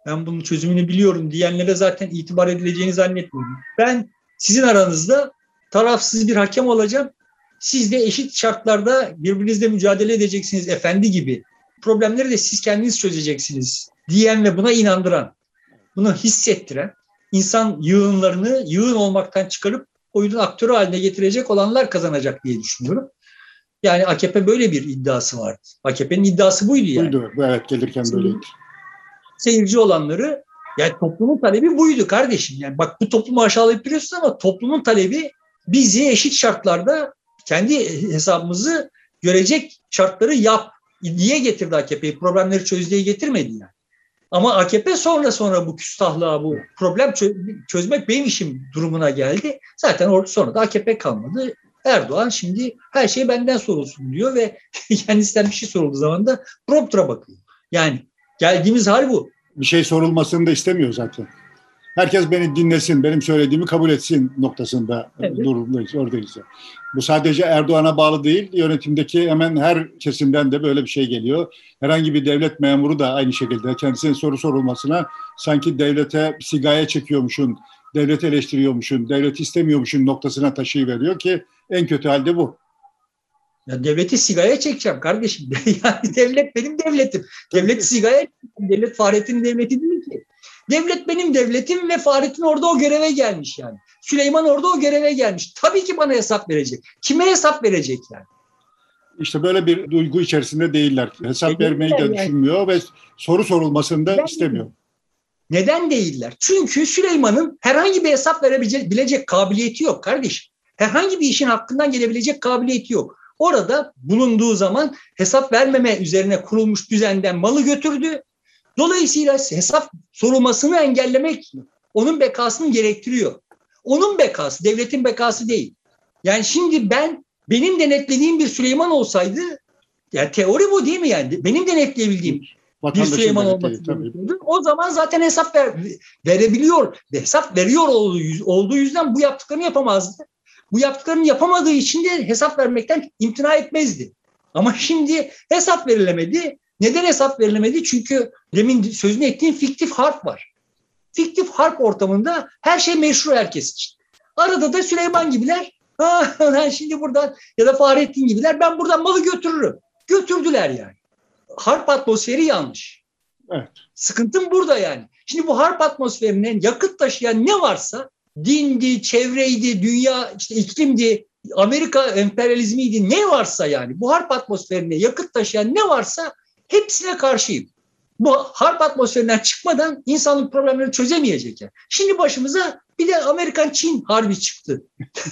Ben bunun çözümünü biliyorum diyenlere zaten itibar edileceğini zannetmiyorum. Ben sizin aranızda tarafsız bir hakem olacağım. Siz de eşit şartlarda birbirinizle mücadele edeceksiniz efendi gibi. Problemleri de siz kendiniz çözeceksiniz diyen ve buna inandıran, bunu hissettiren, insan yığınlarını yığın olmaktan çıkarıp oyunun aktörü haline getirecek olanlar kazanacak diye düşünüyorum. Yani AKP böyle bir iddiası vardı. AKP'nin iddiası buydu yani. Buydu, evet gelirken böyleydi. Seyirci olanları, yani toplumun talebi buydu kardeşim. Yani bak bu toplumu aşağılayıp duruyorsun ama toplumun talebi bizi eşit şartlarda kendi hesabımızı görecek şartları yap diye getirdi AKP'yi. Problemleri çöz diye getirmedi yani. Ama AKP sonra sonra bu küstahlığa, bu problem çözmek benim işim durumuna geldi. Zaten sonra da AKP kalmadı. Erdoğan şimdi her şey benden sorulsun diyor ve kendisinden bir şey sorulduğu zaman da promptura bakıyor. Yani geldiğimiz hal bu. Bir şey sorulmasını da istemiyor zaten herkes beni dinlesin, benim söylediğimi kabul etsin noktasında evet. durumdayız, oradayız. Bu sadece Erdoğan'a bağlı değil, yönetimdeki hemen her kesimden de böyle bir şey geliyor. Herhangi bir devlet memuru da aynı şekilde kendisine soru sorulmasına sanki devlete sigaya çekiyormuşun, devlet eleştiriyormuşun, devlet istemiyormuşun noktasına taşıyıveriyor ki en kötü halde bu. Ya devleti sigaya çekeceğim kardeşim. yani devlet benim devletim. Devlet sigaya devlet Fahrettin devleti değil ki. Devlet benim devletim ve Fahrettin orada o göreve gelmiş yani. Süleyman orada o göreve gelmiş. Tabii ki bana hesap verecek. Kime hesap verecek yani? İşte böyle bir duygu içerisinde değiller. Hesap e, vermeyi de yani. düşünmüyor ve soru sorulmasını da Neden istemiyor. Neden değiller? Çünkü Süleyman'ın herhangi bir hesap verebilecek kabiliyeti yok kardeşim. Herhangi bir işin hakkından gelebilecek kabiliyeti yok. Orada bulunduğu zaman hesap vermeme üzerine kurulmuş düzenden malı götürdü Dolayısıyla hesap sorulmasını engellemek onun bekasını gerektiriyor. Onun bekası, devletin bekası değil. Yani şimdi ben benim denetlediğim bir Süleyman olsaydı yani teori bu değil mi yani? Benim denetleyebildiğim bir Süleyman olması. O zaman zaten hesap ver, verebiliyor. Hesap veriyor olduğu, olduğu yüzden bu yaptıklarını yapamazdı. Bu yaptıklarını yapamadığı için de hesap vermekten imtina etmezdi. Ama şimdi hesap verilemedi. Neden hesap verilemedi? Çünkü demin sözünü ettiğim fiktif harp var. Fiktif harp ortamında her şey meşru herkes için. Arada da Süleyman gibiler ha, ben şimdi buradan ya da Fahrettin gibiler ben buradan malı götürürüm. Götürdüler yani. Harp atmosferi yanlış. Evet. Sıkıntım burada yani. Şimdi bu harp atmosferine yakıt taşıyan ne varsa dindi, çevreydi, dünya işte iklimdi, Amerika emperyalizmiydi ne varsa yani bu harp atmosferine yakıt taşıyan ne varsa hepsine karşıyım. Bu harp atmosferinden çıkmadan insanlık problemlerini çözemeyecek. Yani. Şimdi başımıza bir de Amerikan-Çin harbi çıktı.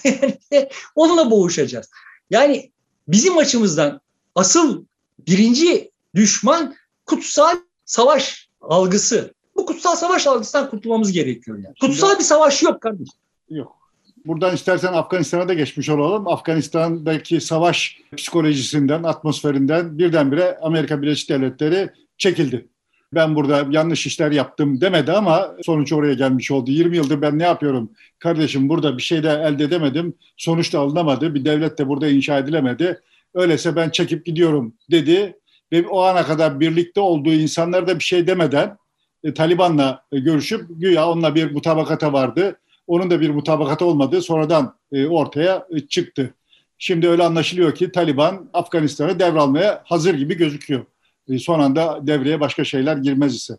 yani onunla boğuşacağız. Yani bizim açımızdan asıl birinci düşman kutsal savaş algısı. Bu kutsal savaş algısından kurtulmamız gerekiyor. Yani. Kutsal bir savaş yok kardeşim. Yok. Buradan istersen Afganistan'a da geçmiş olalım. Afganistan'daki savaş psikolojisinden, atmosferinden birdenbire Amerika Birleşik Devletleri çekildi. Ben burada yanlış işler yaptım demedi ama sonuç oraya gelmiş oldu. 20 yıldır ben ne yapıyorum? Kardeşim burada bir şey de elde edemedim. Sonuç da alınamadı. Bir devlet de burada inşa edilemedi. Öyleyse ben çekip gidiyorum dedi. Ve o ana kadar birlikte olduğu insanlar da bir şey demeden e, Taliban'la görüşüp güya onunla bir mutabakata vardı onun da bir mutabakatı olmadığı sonradan e, ortaya e, çıktı. Şimdi öyle anlaşılıyor ki Taliban Afganistan'ı devralmaya hazır gibi gözüküyor. E, son anda devreye başka şeyler girmez ise.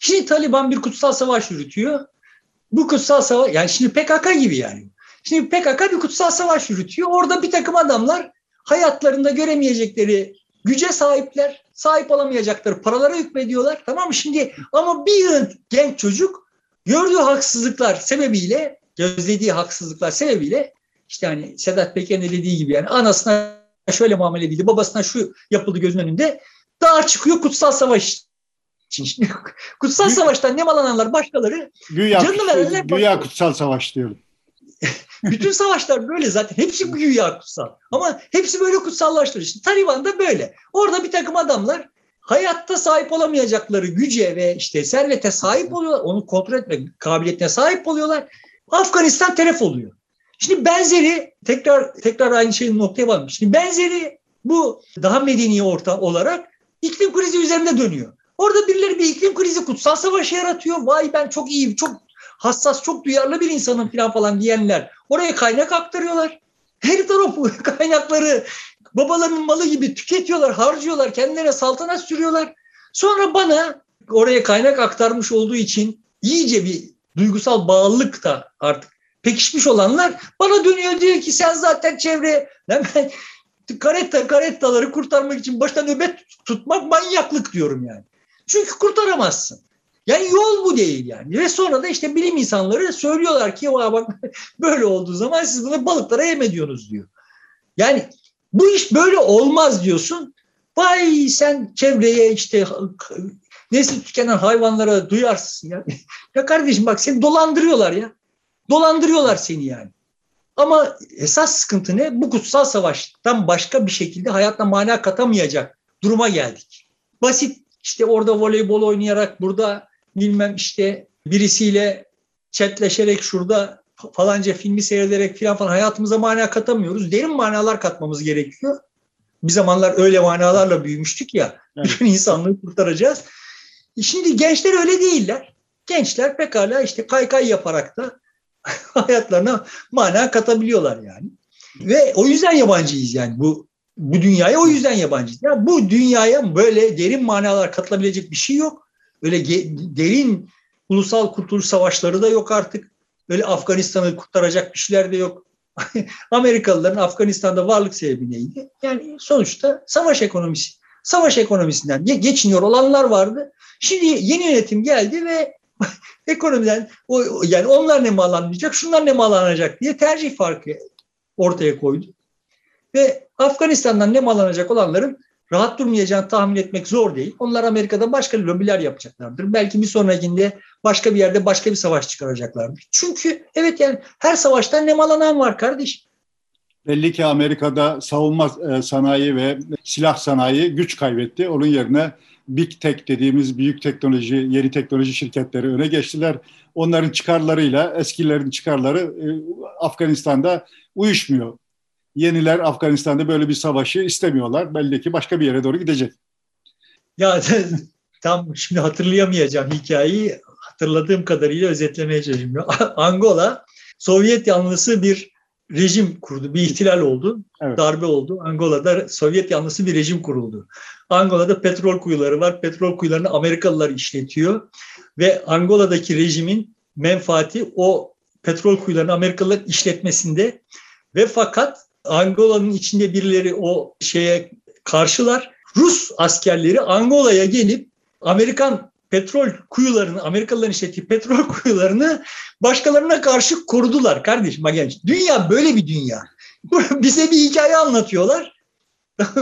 Şimdi Taliban bir kutsal savaş yürütüyor. Bu kutsal savaş yani şimdi PKK gibi yani. Şimdi PKK bir kutsal savaş yürütüyor. Orada bir takım adamlar hayatlarında göremeyecekleri güce sahipler, sahip olamayacakları paralara hükmediyorlar. Tamam mı? Şimdi ama bir genç çocuk gördüğü haksızlıklar sebebiyle, gözlediği haksızlıklar sebebiyle işte hani Sedat Peker'in dediği gibi yani anasına şöyle muamele edildi, babasına şu yapıldı gözünün önünde. Daha çıkıyor kutsal savaş için. kutsal Gü savaştan nemalananlar başkaları güya, canını verenler Güya kutsal savaş diyorum. Bütün savaşlar böyle zaten. Hepsi güya kutsal. Ama hepsi böyle kutsallaştırıyor. İşte Taliban da böyle. Orada bir takım adamlar hayatta sahip olamayacakları güce ve işte servete sahip oluyorlar. Onu kontrol etme kabiliyetine sahip oluyorlar. Afganistan telef oluyor. Şimdi benzeri tekrar tekrar aynı şeyin noktaya varmış. Şimdi benzeri bu daha medeni orta olarak iklim krizi üzerinde dönüyor. Orada birileri bir iklim krizi kutsal savaşı yaratıyor. Vay ben çok iyi, çok hassas, çok duyarlı bir insanım falan falan diyenler. Oraya kaynak aktarıyorlar. Her taraf kaynakları babalarının malı gibi tüketiyorlar, harcıyorlar, kendilerine saltanat sürüyorlar. Sonra bana oraya kaynak aktarmış olduğu için iyice bir duygusal bağlılık da artık pekişmiş olanlar bana dönüyor diyor ki sen zaten çevre ben karetta karettaları kurtarmak için başta nöbet tutmak manyaklık diyorum yani. Çünkü kurtaramazsın. Yani yol bu değil yani. Ve sonra da işte bilim insanları söylüyorlar ki bak böyle olduğu zaman siz bunu balıklara yem ediyorsunuz diyor. Yani bu iş böyle olmaz diyorsun. Vay sen çevreye işte nesli tükenen hayvanlara duyarsın ya. ya kardeşim bak seni dolandırıyorlar ya. Dolandırıyorlar seni yani. Ama esas sıkıntı ne? Bu kutsal savaştan başka bir şekilde hayatla mana katamayacak duruma geldik. Basit işte orada voleybol oynayarak burada bilmem işte birisiyle chatleşerek şurada falanca filmi seyrederek falan falan hayatımıza mana katamıyoruz. Derin manalar katmamız gerekiyor. Bir zamanlar öyle manalarla büyümüştük ya. Evet. Bütün insanlığı kurtaracağız. E şimdi gençler öyle değiller. Gençler pekala işte kaykay yaparak da hayatlarına mana katabiliyorlar yani. Ve o yüzden yabancıyız yani bu bu dünyaya o yüzden yabancıyız. Ya bu dünyaya böyle derin manalar katılabilecek bir şey yok. Öyle derin ulusal kurtuluş savaşları da yok artık. Böyle Afganistan'ı kurtaracak bir şeyler de yok. Amerikalıların Afganistan'da varlık sebebi neydi? Yani sonuçta savaş ekonomisi. Savaş ekonomisinden geçiniyor olanlar vardı. Şimdi yeni yönetim geldi ve ekonomiden o, yani onlar ne malanlayacak, şunlar ne malanacak diye tercih farkı ortaya koydu. Ve Afganistan'dan ne malanacak olanların rahat durmayacağını tahmin etmek zor değil. Onlar Amerika'da başka lobiler yapacaklardır. Belki bir sonrakinde başka bir yerde başka bir savaş çıkaracaklardır. Çünkü evet yani her savaştan nemalanan var kardeş. Belli ki Amerika'da savunma e, sanayi ve silah sanayi güç kaybetti. Onun yerine Big Tech dediğimiz büyük teknoloji, yeni teknoloji şirketleri öne geçtiler. Onların çıkarlarıyla eskilerin çıkarları e, Afganistan'da uyuşmuyor. Yeniler Afganistan'da böyle bir savaşı istemiyorlar. Belli ki başka bir yere doğru gidecek. Ya tam şimdi hatırlayamayacağım hikayeyi hatırladığım kadarıyla özetlemeye çalışıyorum. Angola Sovyet yanlısı bir rejim kurdu. Bir ihtilal oldu. Evet. Darbe oldu. Angola'da Sovyet yanlısı bir rejim kuruldu. Angola'da petrol kuyuları var. Petrol kuyularını Amerikalılar işletiyor. Ve Angola'daki rejimin menfaati o petrol kuyularını Amerikalılar işletmesinde ve fakat Angola'nın içinde birileri o şeye karşılar. Rus askerleri Angola'ya gelip Amerikan petrol kuyularını, Amerikalıların işlettiği petrol kuyularını başkalarına karşı korudular kardeşim. Bak dünya böyle bir dünya. Bize bir hikaye anlatıyorlar.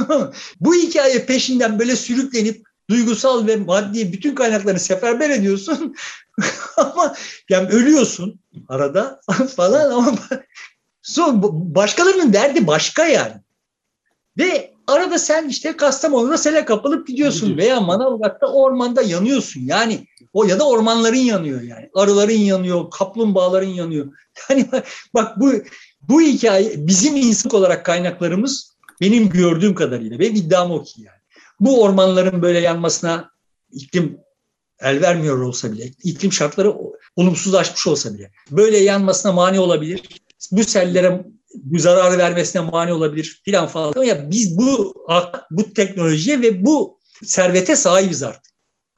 Bu hikaye peşinden böyle sürüklenip duygusal ve maddi bütün kaynaklarını seferber ediyorsun. ama yani ölüyorsun arada falan ama so, başkalarının derdi başka yani. Ve arada sen işte Kastamonu'da sele kapılıp gidiyorsun veya Manavgat'ta ormanda yanıyorsun. Yani o ya da ormanların yanıyor yani. Arıların yanıyor, kaplumbağaların yanıyor. Yani bak bu bu hikaye bizim insan olarak kaynaklarımız benim gördüğüm kadarıyla benim iddiam o ki yani. Bu ormanların böyle yanmasına iklim el vermiyor olsa bile, iklim şartları olumsuzlaşmış olsa bile böyle yanmasına mani olabilir. Bu sellere bu zararı vermesine mani olabilir filan falan. Ya biz bu bu teknolojiye ve bu servete sahibiz artık.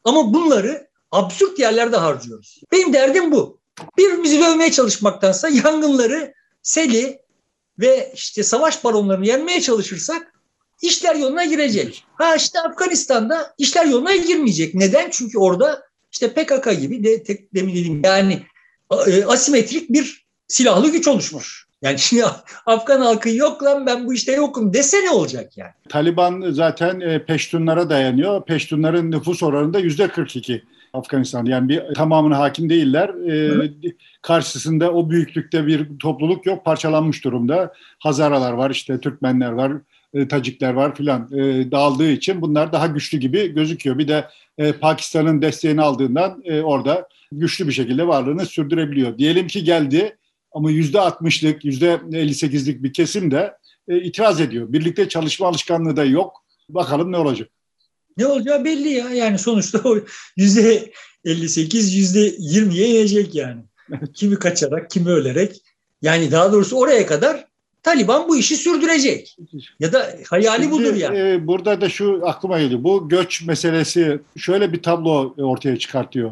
Ama bunları absürt yerlerde harcıyoruz. Benim derdim bu. Birbirimizi dövmeye çalışmaktansa yangınları, seli ve işte savaş baronlarını yenmeye çalışırsak işler yoluna girecek. Ha işte Afganistan'da işler yoluna girmeyecek. Neden? Çünkü orada işte PKK gibi de demin dediğim yani e, asimetrik bir silahlı güç oluşmuş. Yani şimdi Afgan halkı yok lan ben bu işte yokum dese ne olacak yani? Taliban zaten e, Peştunlara dayanıyor. Peştunların nüfus oranında yüzde 42 Afganistan. Yani bir tamamına hakim değiller. Ee, karşısında o büyüklükte bir topluluk yok. Parçalanmış durumda. Hazaralar var, işte Türkmenler var, e, Tacikler var filan e, dağıldığı için bunlar daha güçlü gibi gözüküyor. Bir de e, Pakistan'ın desteğini aldığından e, orada güçlü bir şekilde varlığını sürdürebiliyor. Diyelim ki geldi ama yüzde altmışlık, yüzde 58'lik bir kesim de e, itiraz ediyor. Birlikte çalışma alışkanlığı da yok. Bakalım ne olacak? Ne olacağı belli ya. Yani sonuçta o yüzde 58, yüzde 20'ye inecek yani. kimi kaçarak, kimi ölerek. Yani daha doğrusu oraya kadar Taliban bu işi sürdürecek. Ya da hayali Şimdi, budur yani. E, burada da şu aklıma geliyor. Bu göç meselesi şöyle bir tablo ortaya çıkartıyor.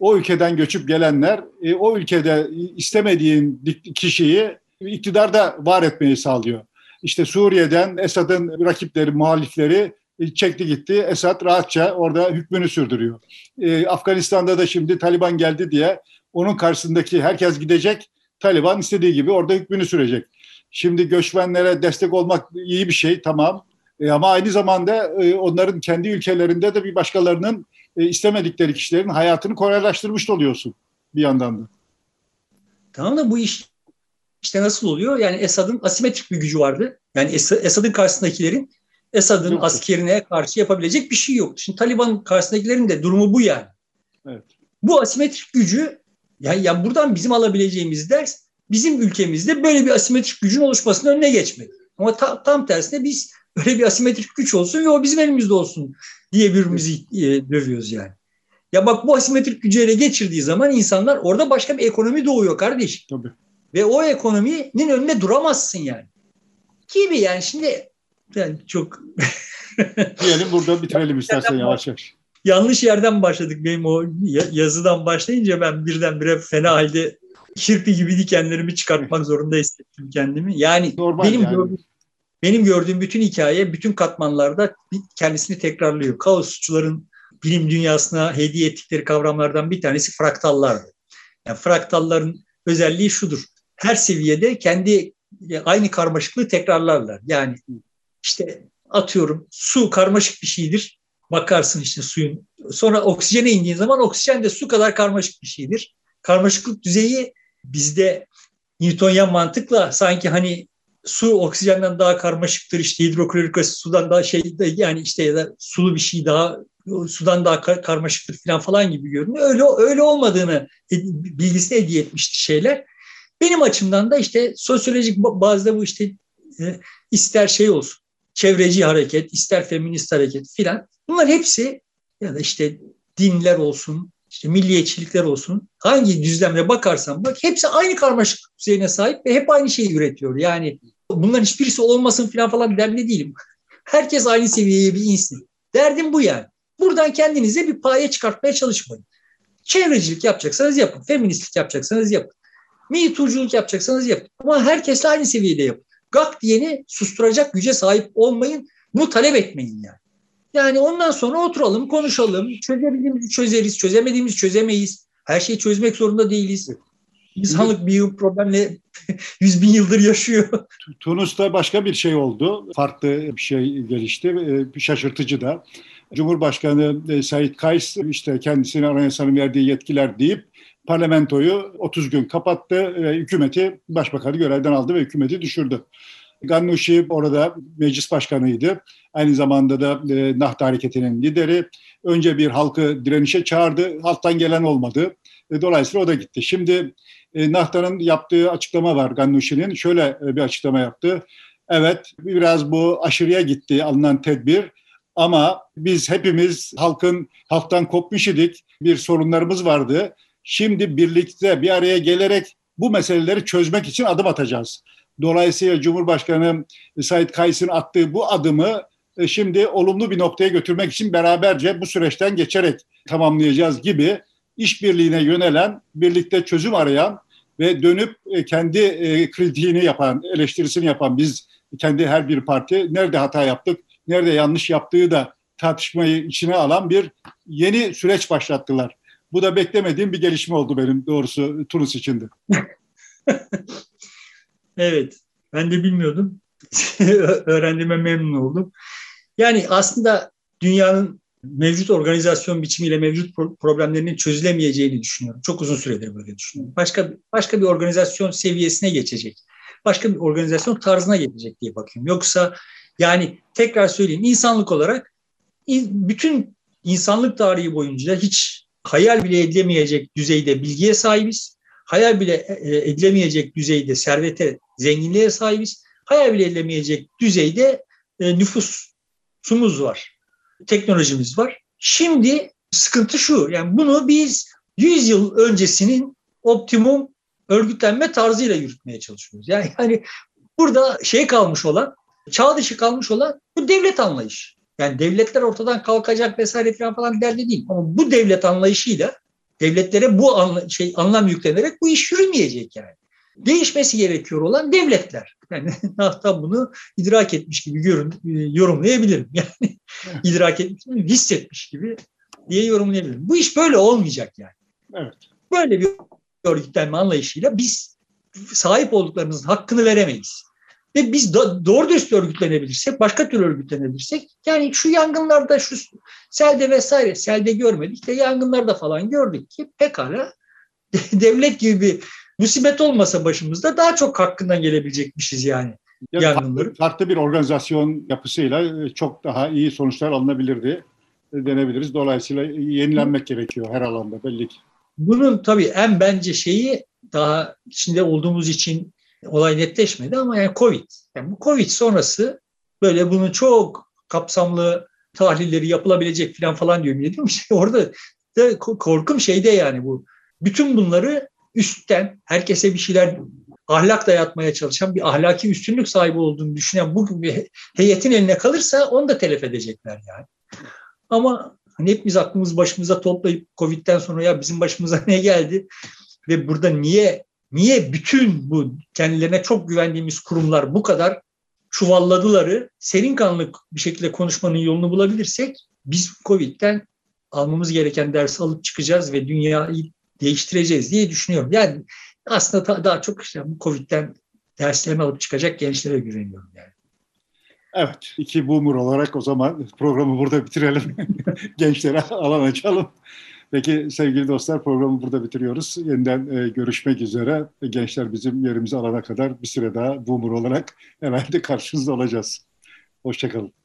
O ülkeden göçüp gelenler e, o ülkede istemediğin kişiyi iktidarda var etmeyi sağlıyor. İşte Suriye'den Esad'ın rakipleri, muhalifleri e, çekti gitti. Esad rahatça orada hükmünü sürdürüyor. E, Afganistan'da da şimdi Taliban geldi diye onun karşısındaki herkes gidecek. Taliban istediği gibi orada hükmünü sürecek. Şimdi göçmenlere destek olmak iyi bir şey tamam. E, ama aynı zamanda e, onların kendi ülkelerinde de bir başkalarının e, istemedikleri kişilerin hayatını kolaylaştırmış oluyorsun bir yandan da. Tamam da bu iş işte nasıl oluyor? Yani Esad'ın asimetrik bir gücü vardı. Yani Esad'ın karşısındakilerin Esad'ın askerine karşı yapabilecek bir şey yok. Şimdi Taliban karşısındakilerin de durumu bu yani. Evet. Bu asimetrik gücü yani, yani buradan bizim alabileceğimiz ders bizim ülkemizde böyle bir asimetrik gücün oluşmasının önüne geçmek. Ama ta, tam tersine biz böyle bir asimetrik güç olsun ve o bizim elimizde olsun diye birbirimizi e, dövüyoruz yani. Ya bak bu asimetrik gücü ele geçirdiği zaman insanlar orada başka bir ekonomi doğuyor kardeş. Tabii. Ve o ekonominin önüne duramazsın yani. Gibi yani şimdi yani çok diyelim burada bitirelim istersen yavaş yavaş. Yanlış yerden başladık benim o yazıdan başlayınca ben birdenbire fena halde kirpi gibi dikenlerimi çıkartmak zorunda hissettim kendimi. Yani Normal benim yani. gördüğüm benim gördüğüm bütün hikaye bütün katmanlarda kendisini tekrarlıyor. Kaosçuların bilim dünyasına hediye ettikleri kavramlardan bir tanesi fraktallardı. Yani fraktalların özelliği şudur. Her seviyede kendi aynı karmaşıklığı tekrarlarlar. Yani işte atıyorum su karmaşık bir şeydir. Bakarsın işte suyun. Sonra oksijene indiğin zaman oksijen de su kadar karmaşık bir şeydir. Karmaşıklık düzeyi bizde Newtonyan mantıkla sanki hani su oksijenden daha karmaşıktır işte hidroklorik asit sudan daha şey yani işte ya da sulu bir şey daha sudan daha kar, karmaşıktır falan falan gibi görünüyor. Öyle öyle olmadığını bilgisini hediye etmişti şeyler. Benim açımdan da işte sosyolojik bazda bu işte e, ister şey olsun çevreci hareket, ister feminist hareket filan bunlar hepsi ya da işte dinler olsun, işte milliyetçilikler olsun hangi düzlemde bakarsan bak hepsi aynı karmaşık düzeyine sahip ve hep aynı şeyi üretiyor. Yani bunların hiçbirisi olmasın falan falan derdi değilim. Herkes aynı seviyeye bir insin. Derdim bu yani. Buradan kendinize bir paye çıkartmaya çalışmayın. Çevrecilik yapacaksanız yapın. Feministlik yapacaksanız yapın. Milliyetçilik yapacaksanız yapın. Ama herkesle aynı seviyede yapın. Gak diyeni susturacak güce sahip olmayın. Bunu talep etmeyin yani. Yani ondan sonra oturalım, konuşalım. Çözebildiğimizi çözeriz, çözemediğimizi çözemeyiz. Her şeyi çözmek zorunda değiliz. İnsanlık bir problemle yüz bin yıldır yaşıyor. Tunus'ta başka bir şey oldu. Farklı bir şey gelişti. Ee, şaşırtıcı da. Cumhurbaşkanı e, Said Kays işte kendisine anayasanın verdiği yetkiler deyip parlamentoyu 30 gün kapattı ve hükümeti başbakanı görevden aldı ve hükümeti düşürdü. Gannuşi orada meclis başkanıydı. Aynı zamanda da e, Nahda Hareketi'nin lideri. Önce bir halkı direnişe çağırdı. Halktan gelen olmadı. E, dolayısıyla o da gitti. Şimdi e, Nahda'nın yaptığı açıklama var Gannuşi'nin. Şöyle e, bir açıklama yaptı. Evet biraz bu aşırıya gitti alınan tedbir. Ama biz hepimiz halkın halktan kopmuş idik. Bir sorunlarımız vardı. Şimdi birlikte bir araya gelerek bu meseleleri çözmek için adım atacağız. Dolayısıyla Cumhurbaşkanı Said Kays'ın attığı bu adımı e, şimdi olumlu bir noktaya götürmek için beraberce bu süreçten geçerek tamamlayacağız gibi işbirliğine yönelen, birlikte çözüm arayan ve dönüp e, kendi e, kritiğini yapan, eleştirisini yapan biz kendi her bir parti nerede hata yaptık, nerede yanlış yaptığı da tartışmayı içine alan bir yeni süreç başlattılar. Bu da beklemediğim bir gelişme oldu benim doğrusu Tunus içinde. evet, ben de bilmiyordum. Öğrendiğime memnun oldum. Yani aslında dünyanın mevcut organizasyon biçimiyle mevcut problemlerinin çözülemeyeceğini düşünüyorum. Çok uzun süredir böyle düşünüyorum. Başka başka bir organizasyon seviyesine geçecek. Başka bir organizasyon tarzına gelecek diye bakıyorum. Yoksa yani tekrar söyleyeyim insanlık olarak bütün insanlık tarihi boyunca hiç hayal bile edilemeyecek düzeyde bilgiye sahibiz. Hayal bile e, e, edilemeyecek düzeyde servete, zenginliğe sahibiz. Hayal bile edilemeyecek düzeyde e, nüfusumuz var. Teknolojimiz var. Şimdi sıkıntı şu. Yani bunu biz 100 yıl öncesinin optimum örgütlenme tarzıyla yürütmeye çalışıyoruz. Yani hani burada şey kalmış olan, çağ dışı kalmış olan bu devlet anlayışı. Yani devletler ortadan kalkacak vesaire falan falan derdi değil. Ama bu devlet anlayışıyla devletlere bu anla, şey anlam yüklenerek bu iş yürümeyecek yani. Değişmesi gerekiyor olan devletler. Yani hatta bunu idrak etmiş gibi görün, yorumlayabilirim. Yani idrak etmiş, hissetmiş gibi diye yorumlayabilirim. Bu iş böyle olmayacak yani. Evet. Böyle bir örgütlenme anlayışıyla biz sahip olduklarımızın hakkını veremeyiz. Ve biz da, doğru dürüst örgütlenebilirsek, başka tür örgütlenebilirsek, yani şu yangınlarda, şu selde vesaire, selde görmedik de yangınlarda falan gördük ki pekala devlet gibi bir musibet olmasa başımızda daha çok hakkından gelebilecekmişiz yani. yani yangınları. Farklı bir organizasyon yapısıyla e, çok daha iyi sonuçlar alınabilirdi e, denebiliriz. Dolayısıyla yenilenmek gerekiyor her alanda belli ki. Bunun tabii en bence şeyi daha içinde olduğumuz için olay netleşmedi ama yani Covid. Yani bu Covid sonrası böyle bunun çok kapsamlı tahlilleri yapılabilecek falan falan diyorum. Dedim işte orada da korkum şeyde yani bu. Bütün bunları üstten herkese bir şeyler ahlak dayatmaya çalışan bir ahlaki üstünlük sahibi olduğunu düşünen bu bir heyetin eline kalırsa onu da telef edecekler yani. Ama hani hepimiz aklımız başımıza toplayıp Covid'den sonra ya bizim başımıza ne geldi ve burada niye niye bütün bu kendilerine çok güvendiğimiz kurumlar bu kadar çuvalladıları serin kanlı bir şekilde konuşmanın yolunu bulabilirsek biz Covid'den almamız gereken dersi alıp çıkacağız ve dünyayı değiştireceğiz diye düşünüyorum. Yani aslında daha çok işte bu Covid'den derslerini alıp çıkacak gençlere güveniyorum yani. Evet, iki boomer olarak o zaman programı burada bitirelim. Gençlere alan açalım. Peki sevgili dostlar programı burada bitiriyoruz. Yeniden e, görüşmek üzere. Gençler bizim yerimizi alana kadar bir süre daha boomer olarak herhalde karşınızda olacağız. Hoşçakalın.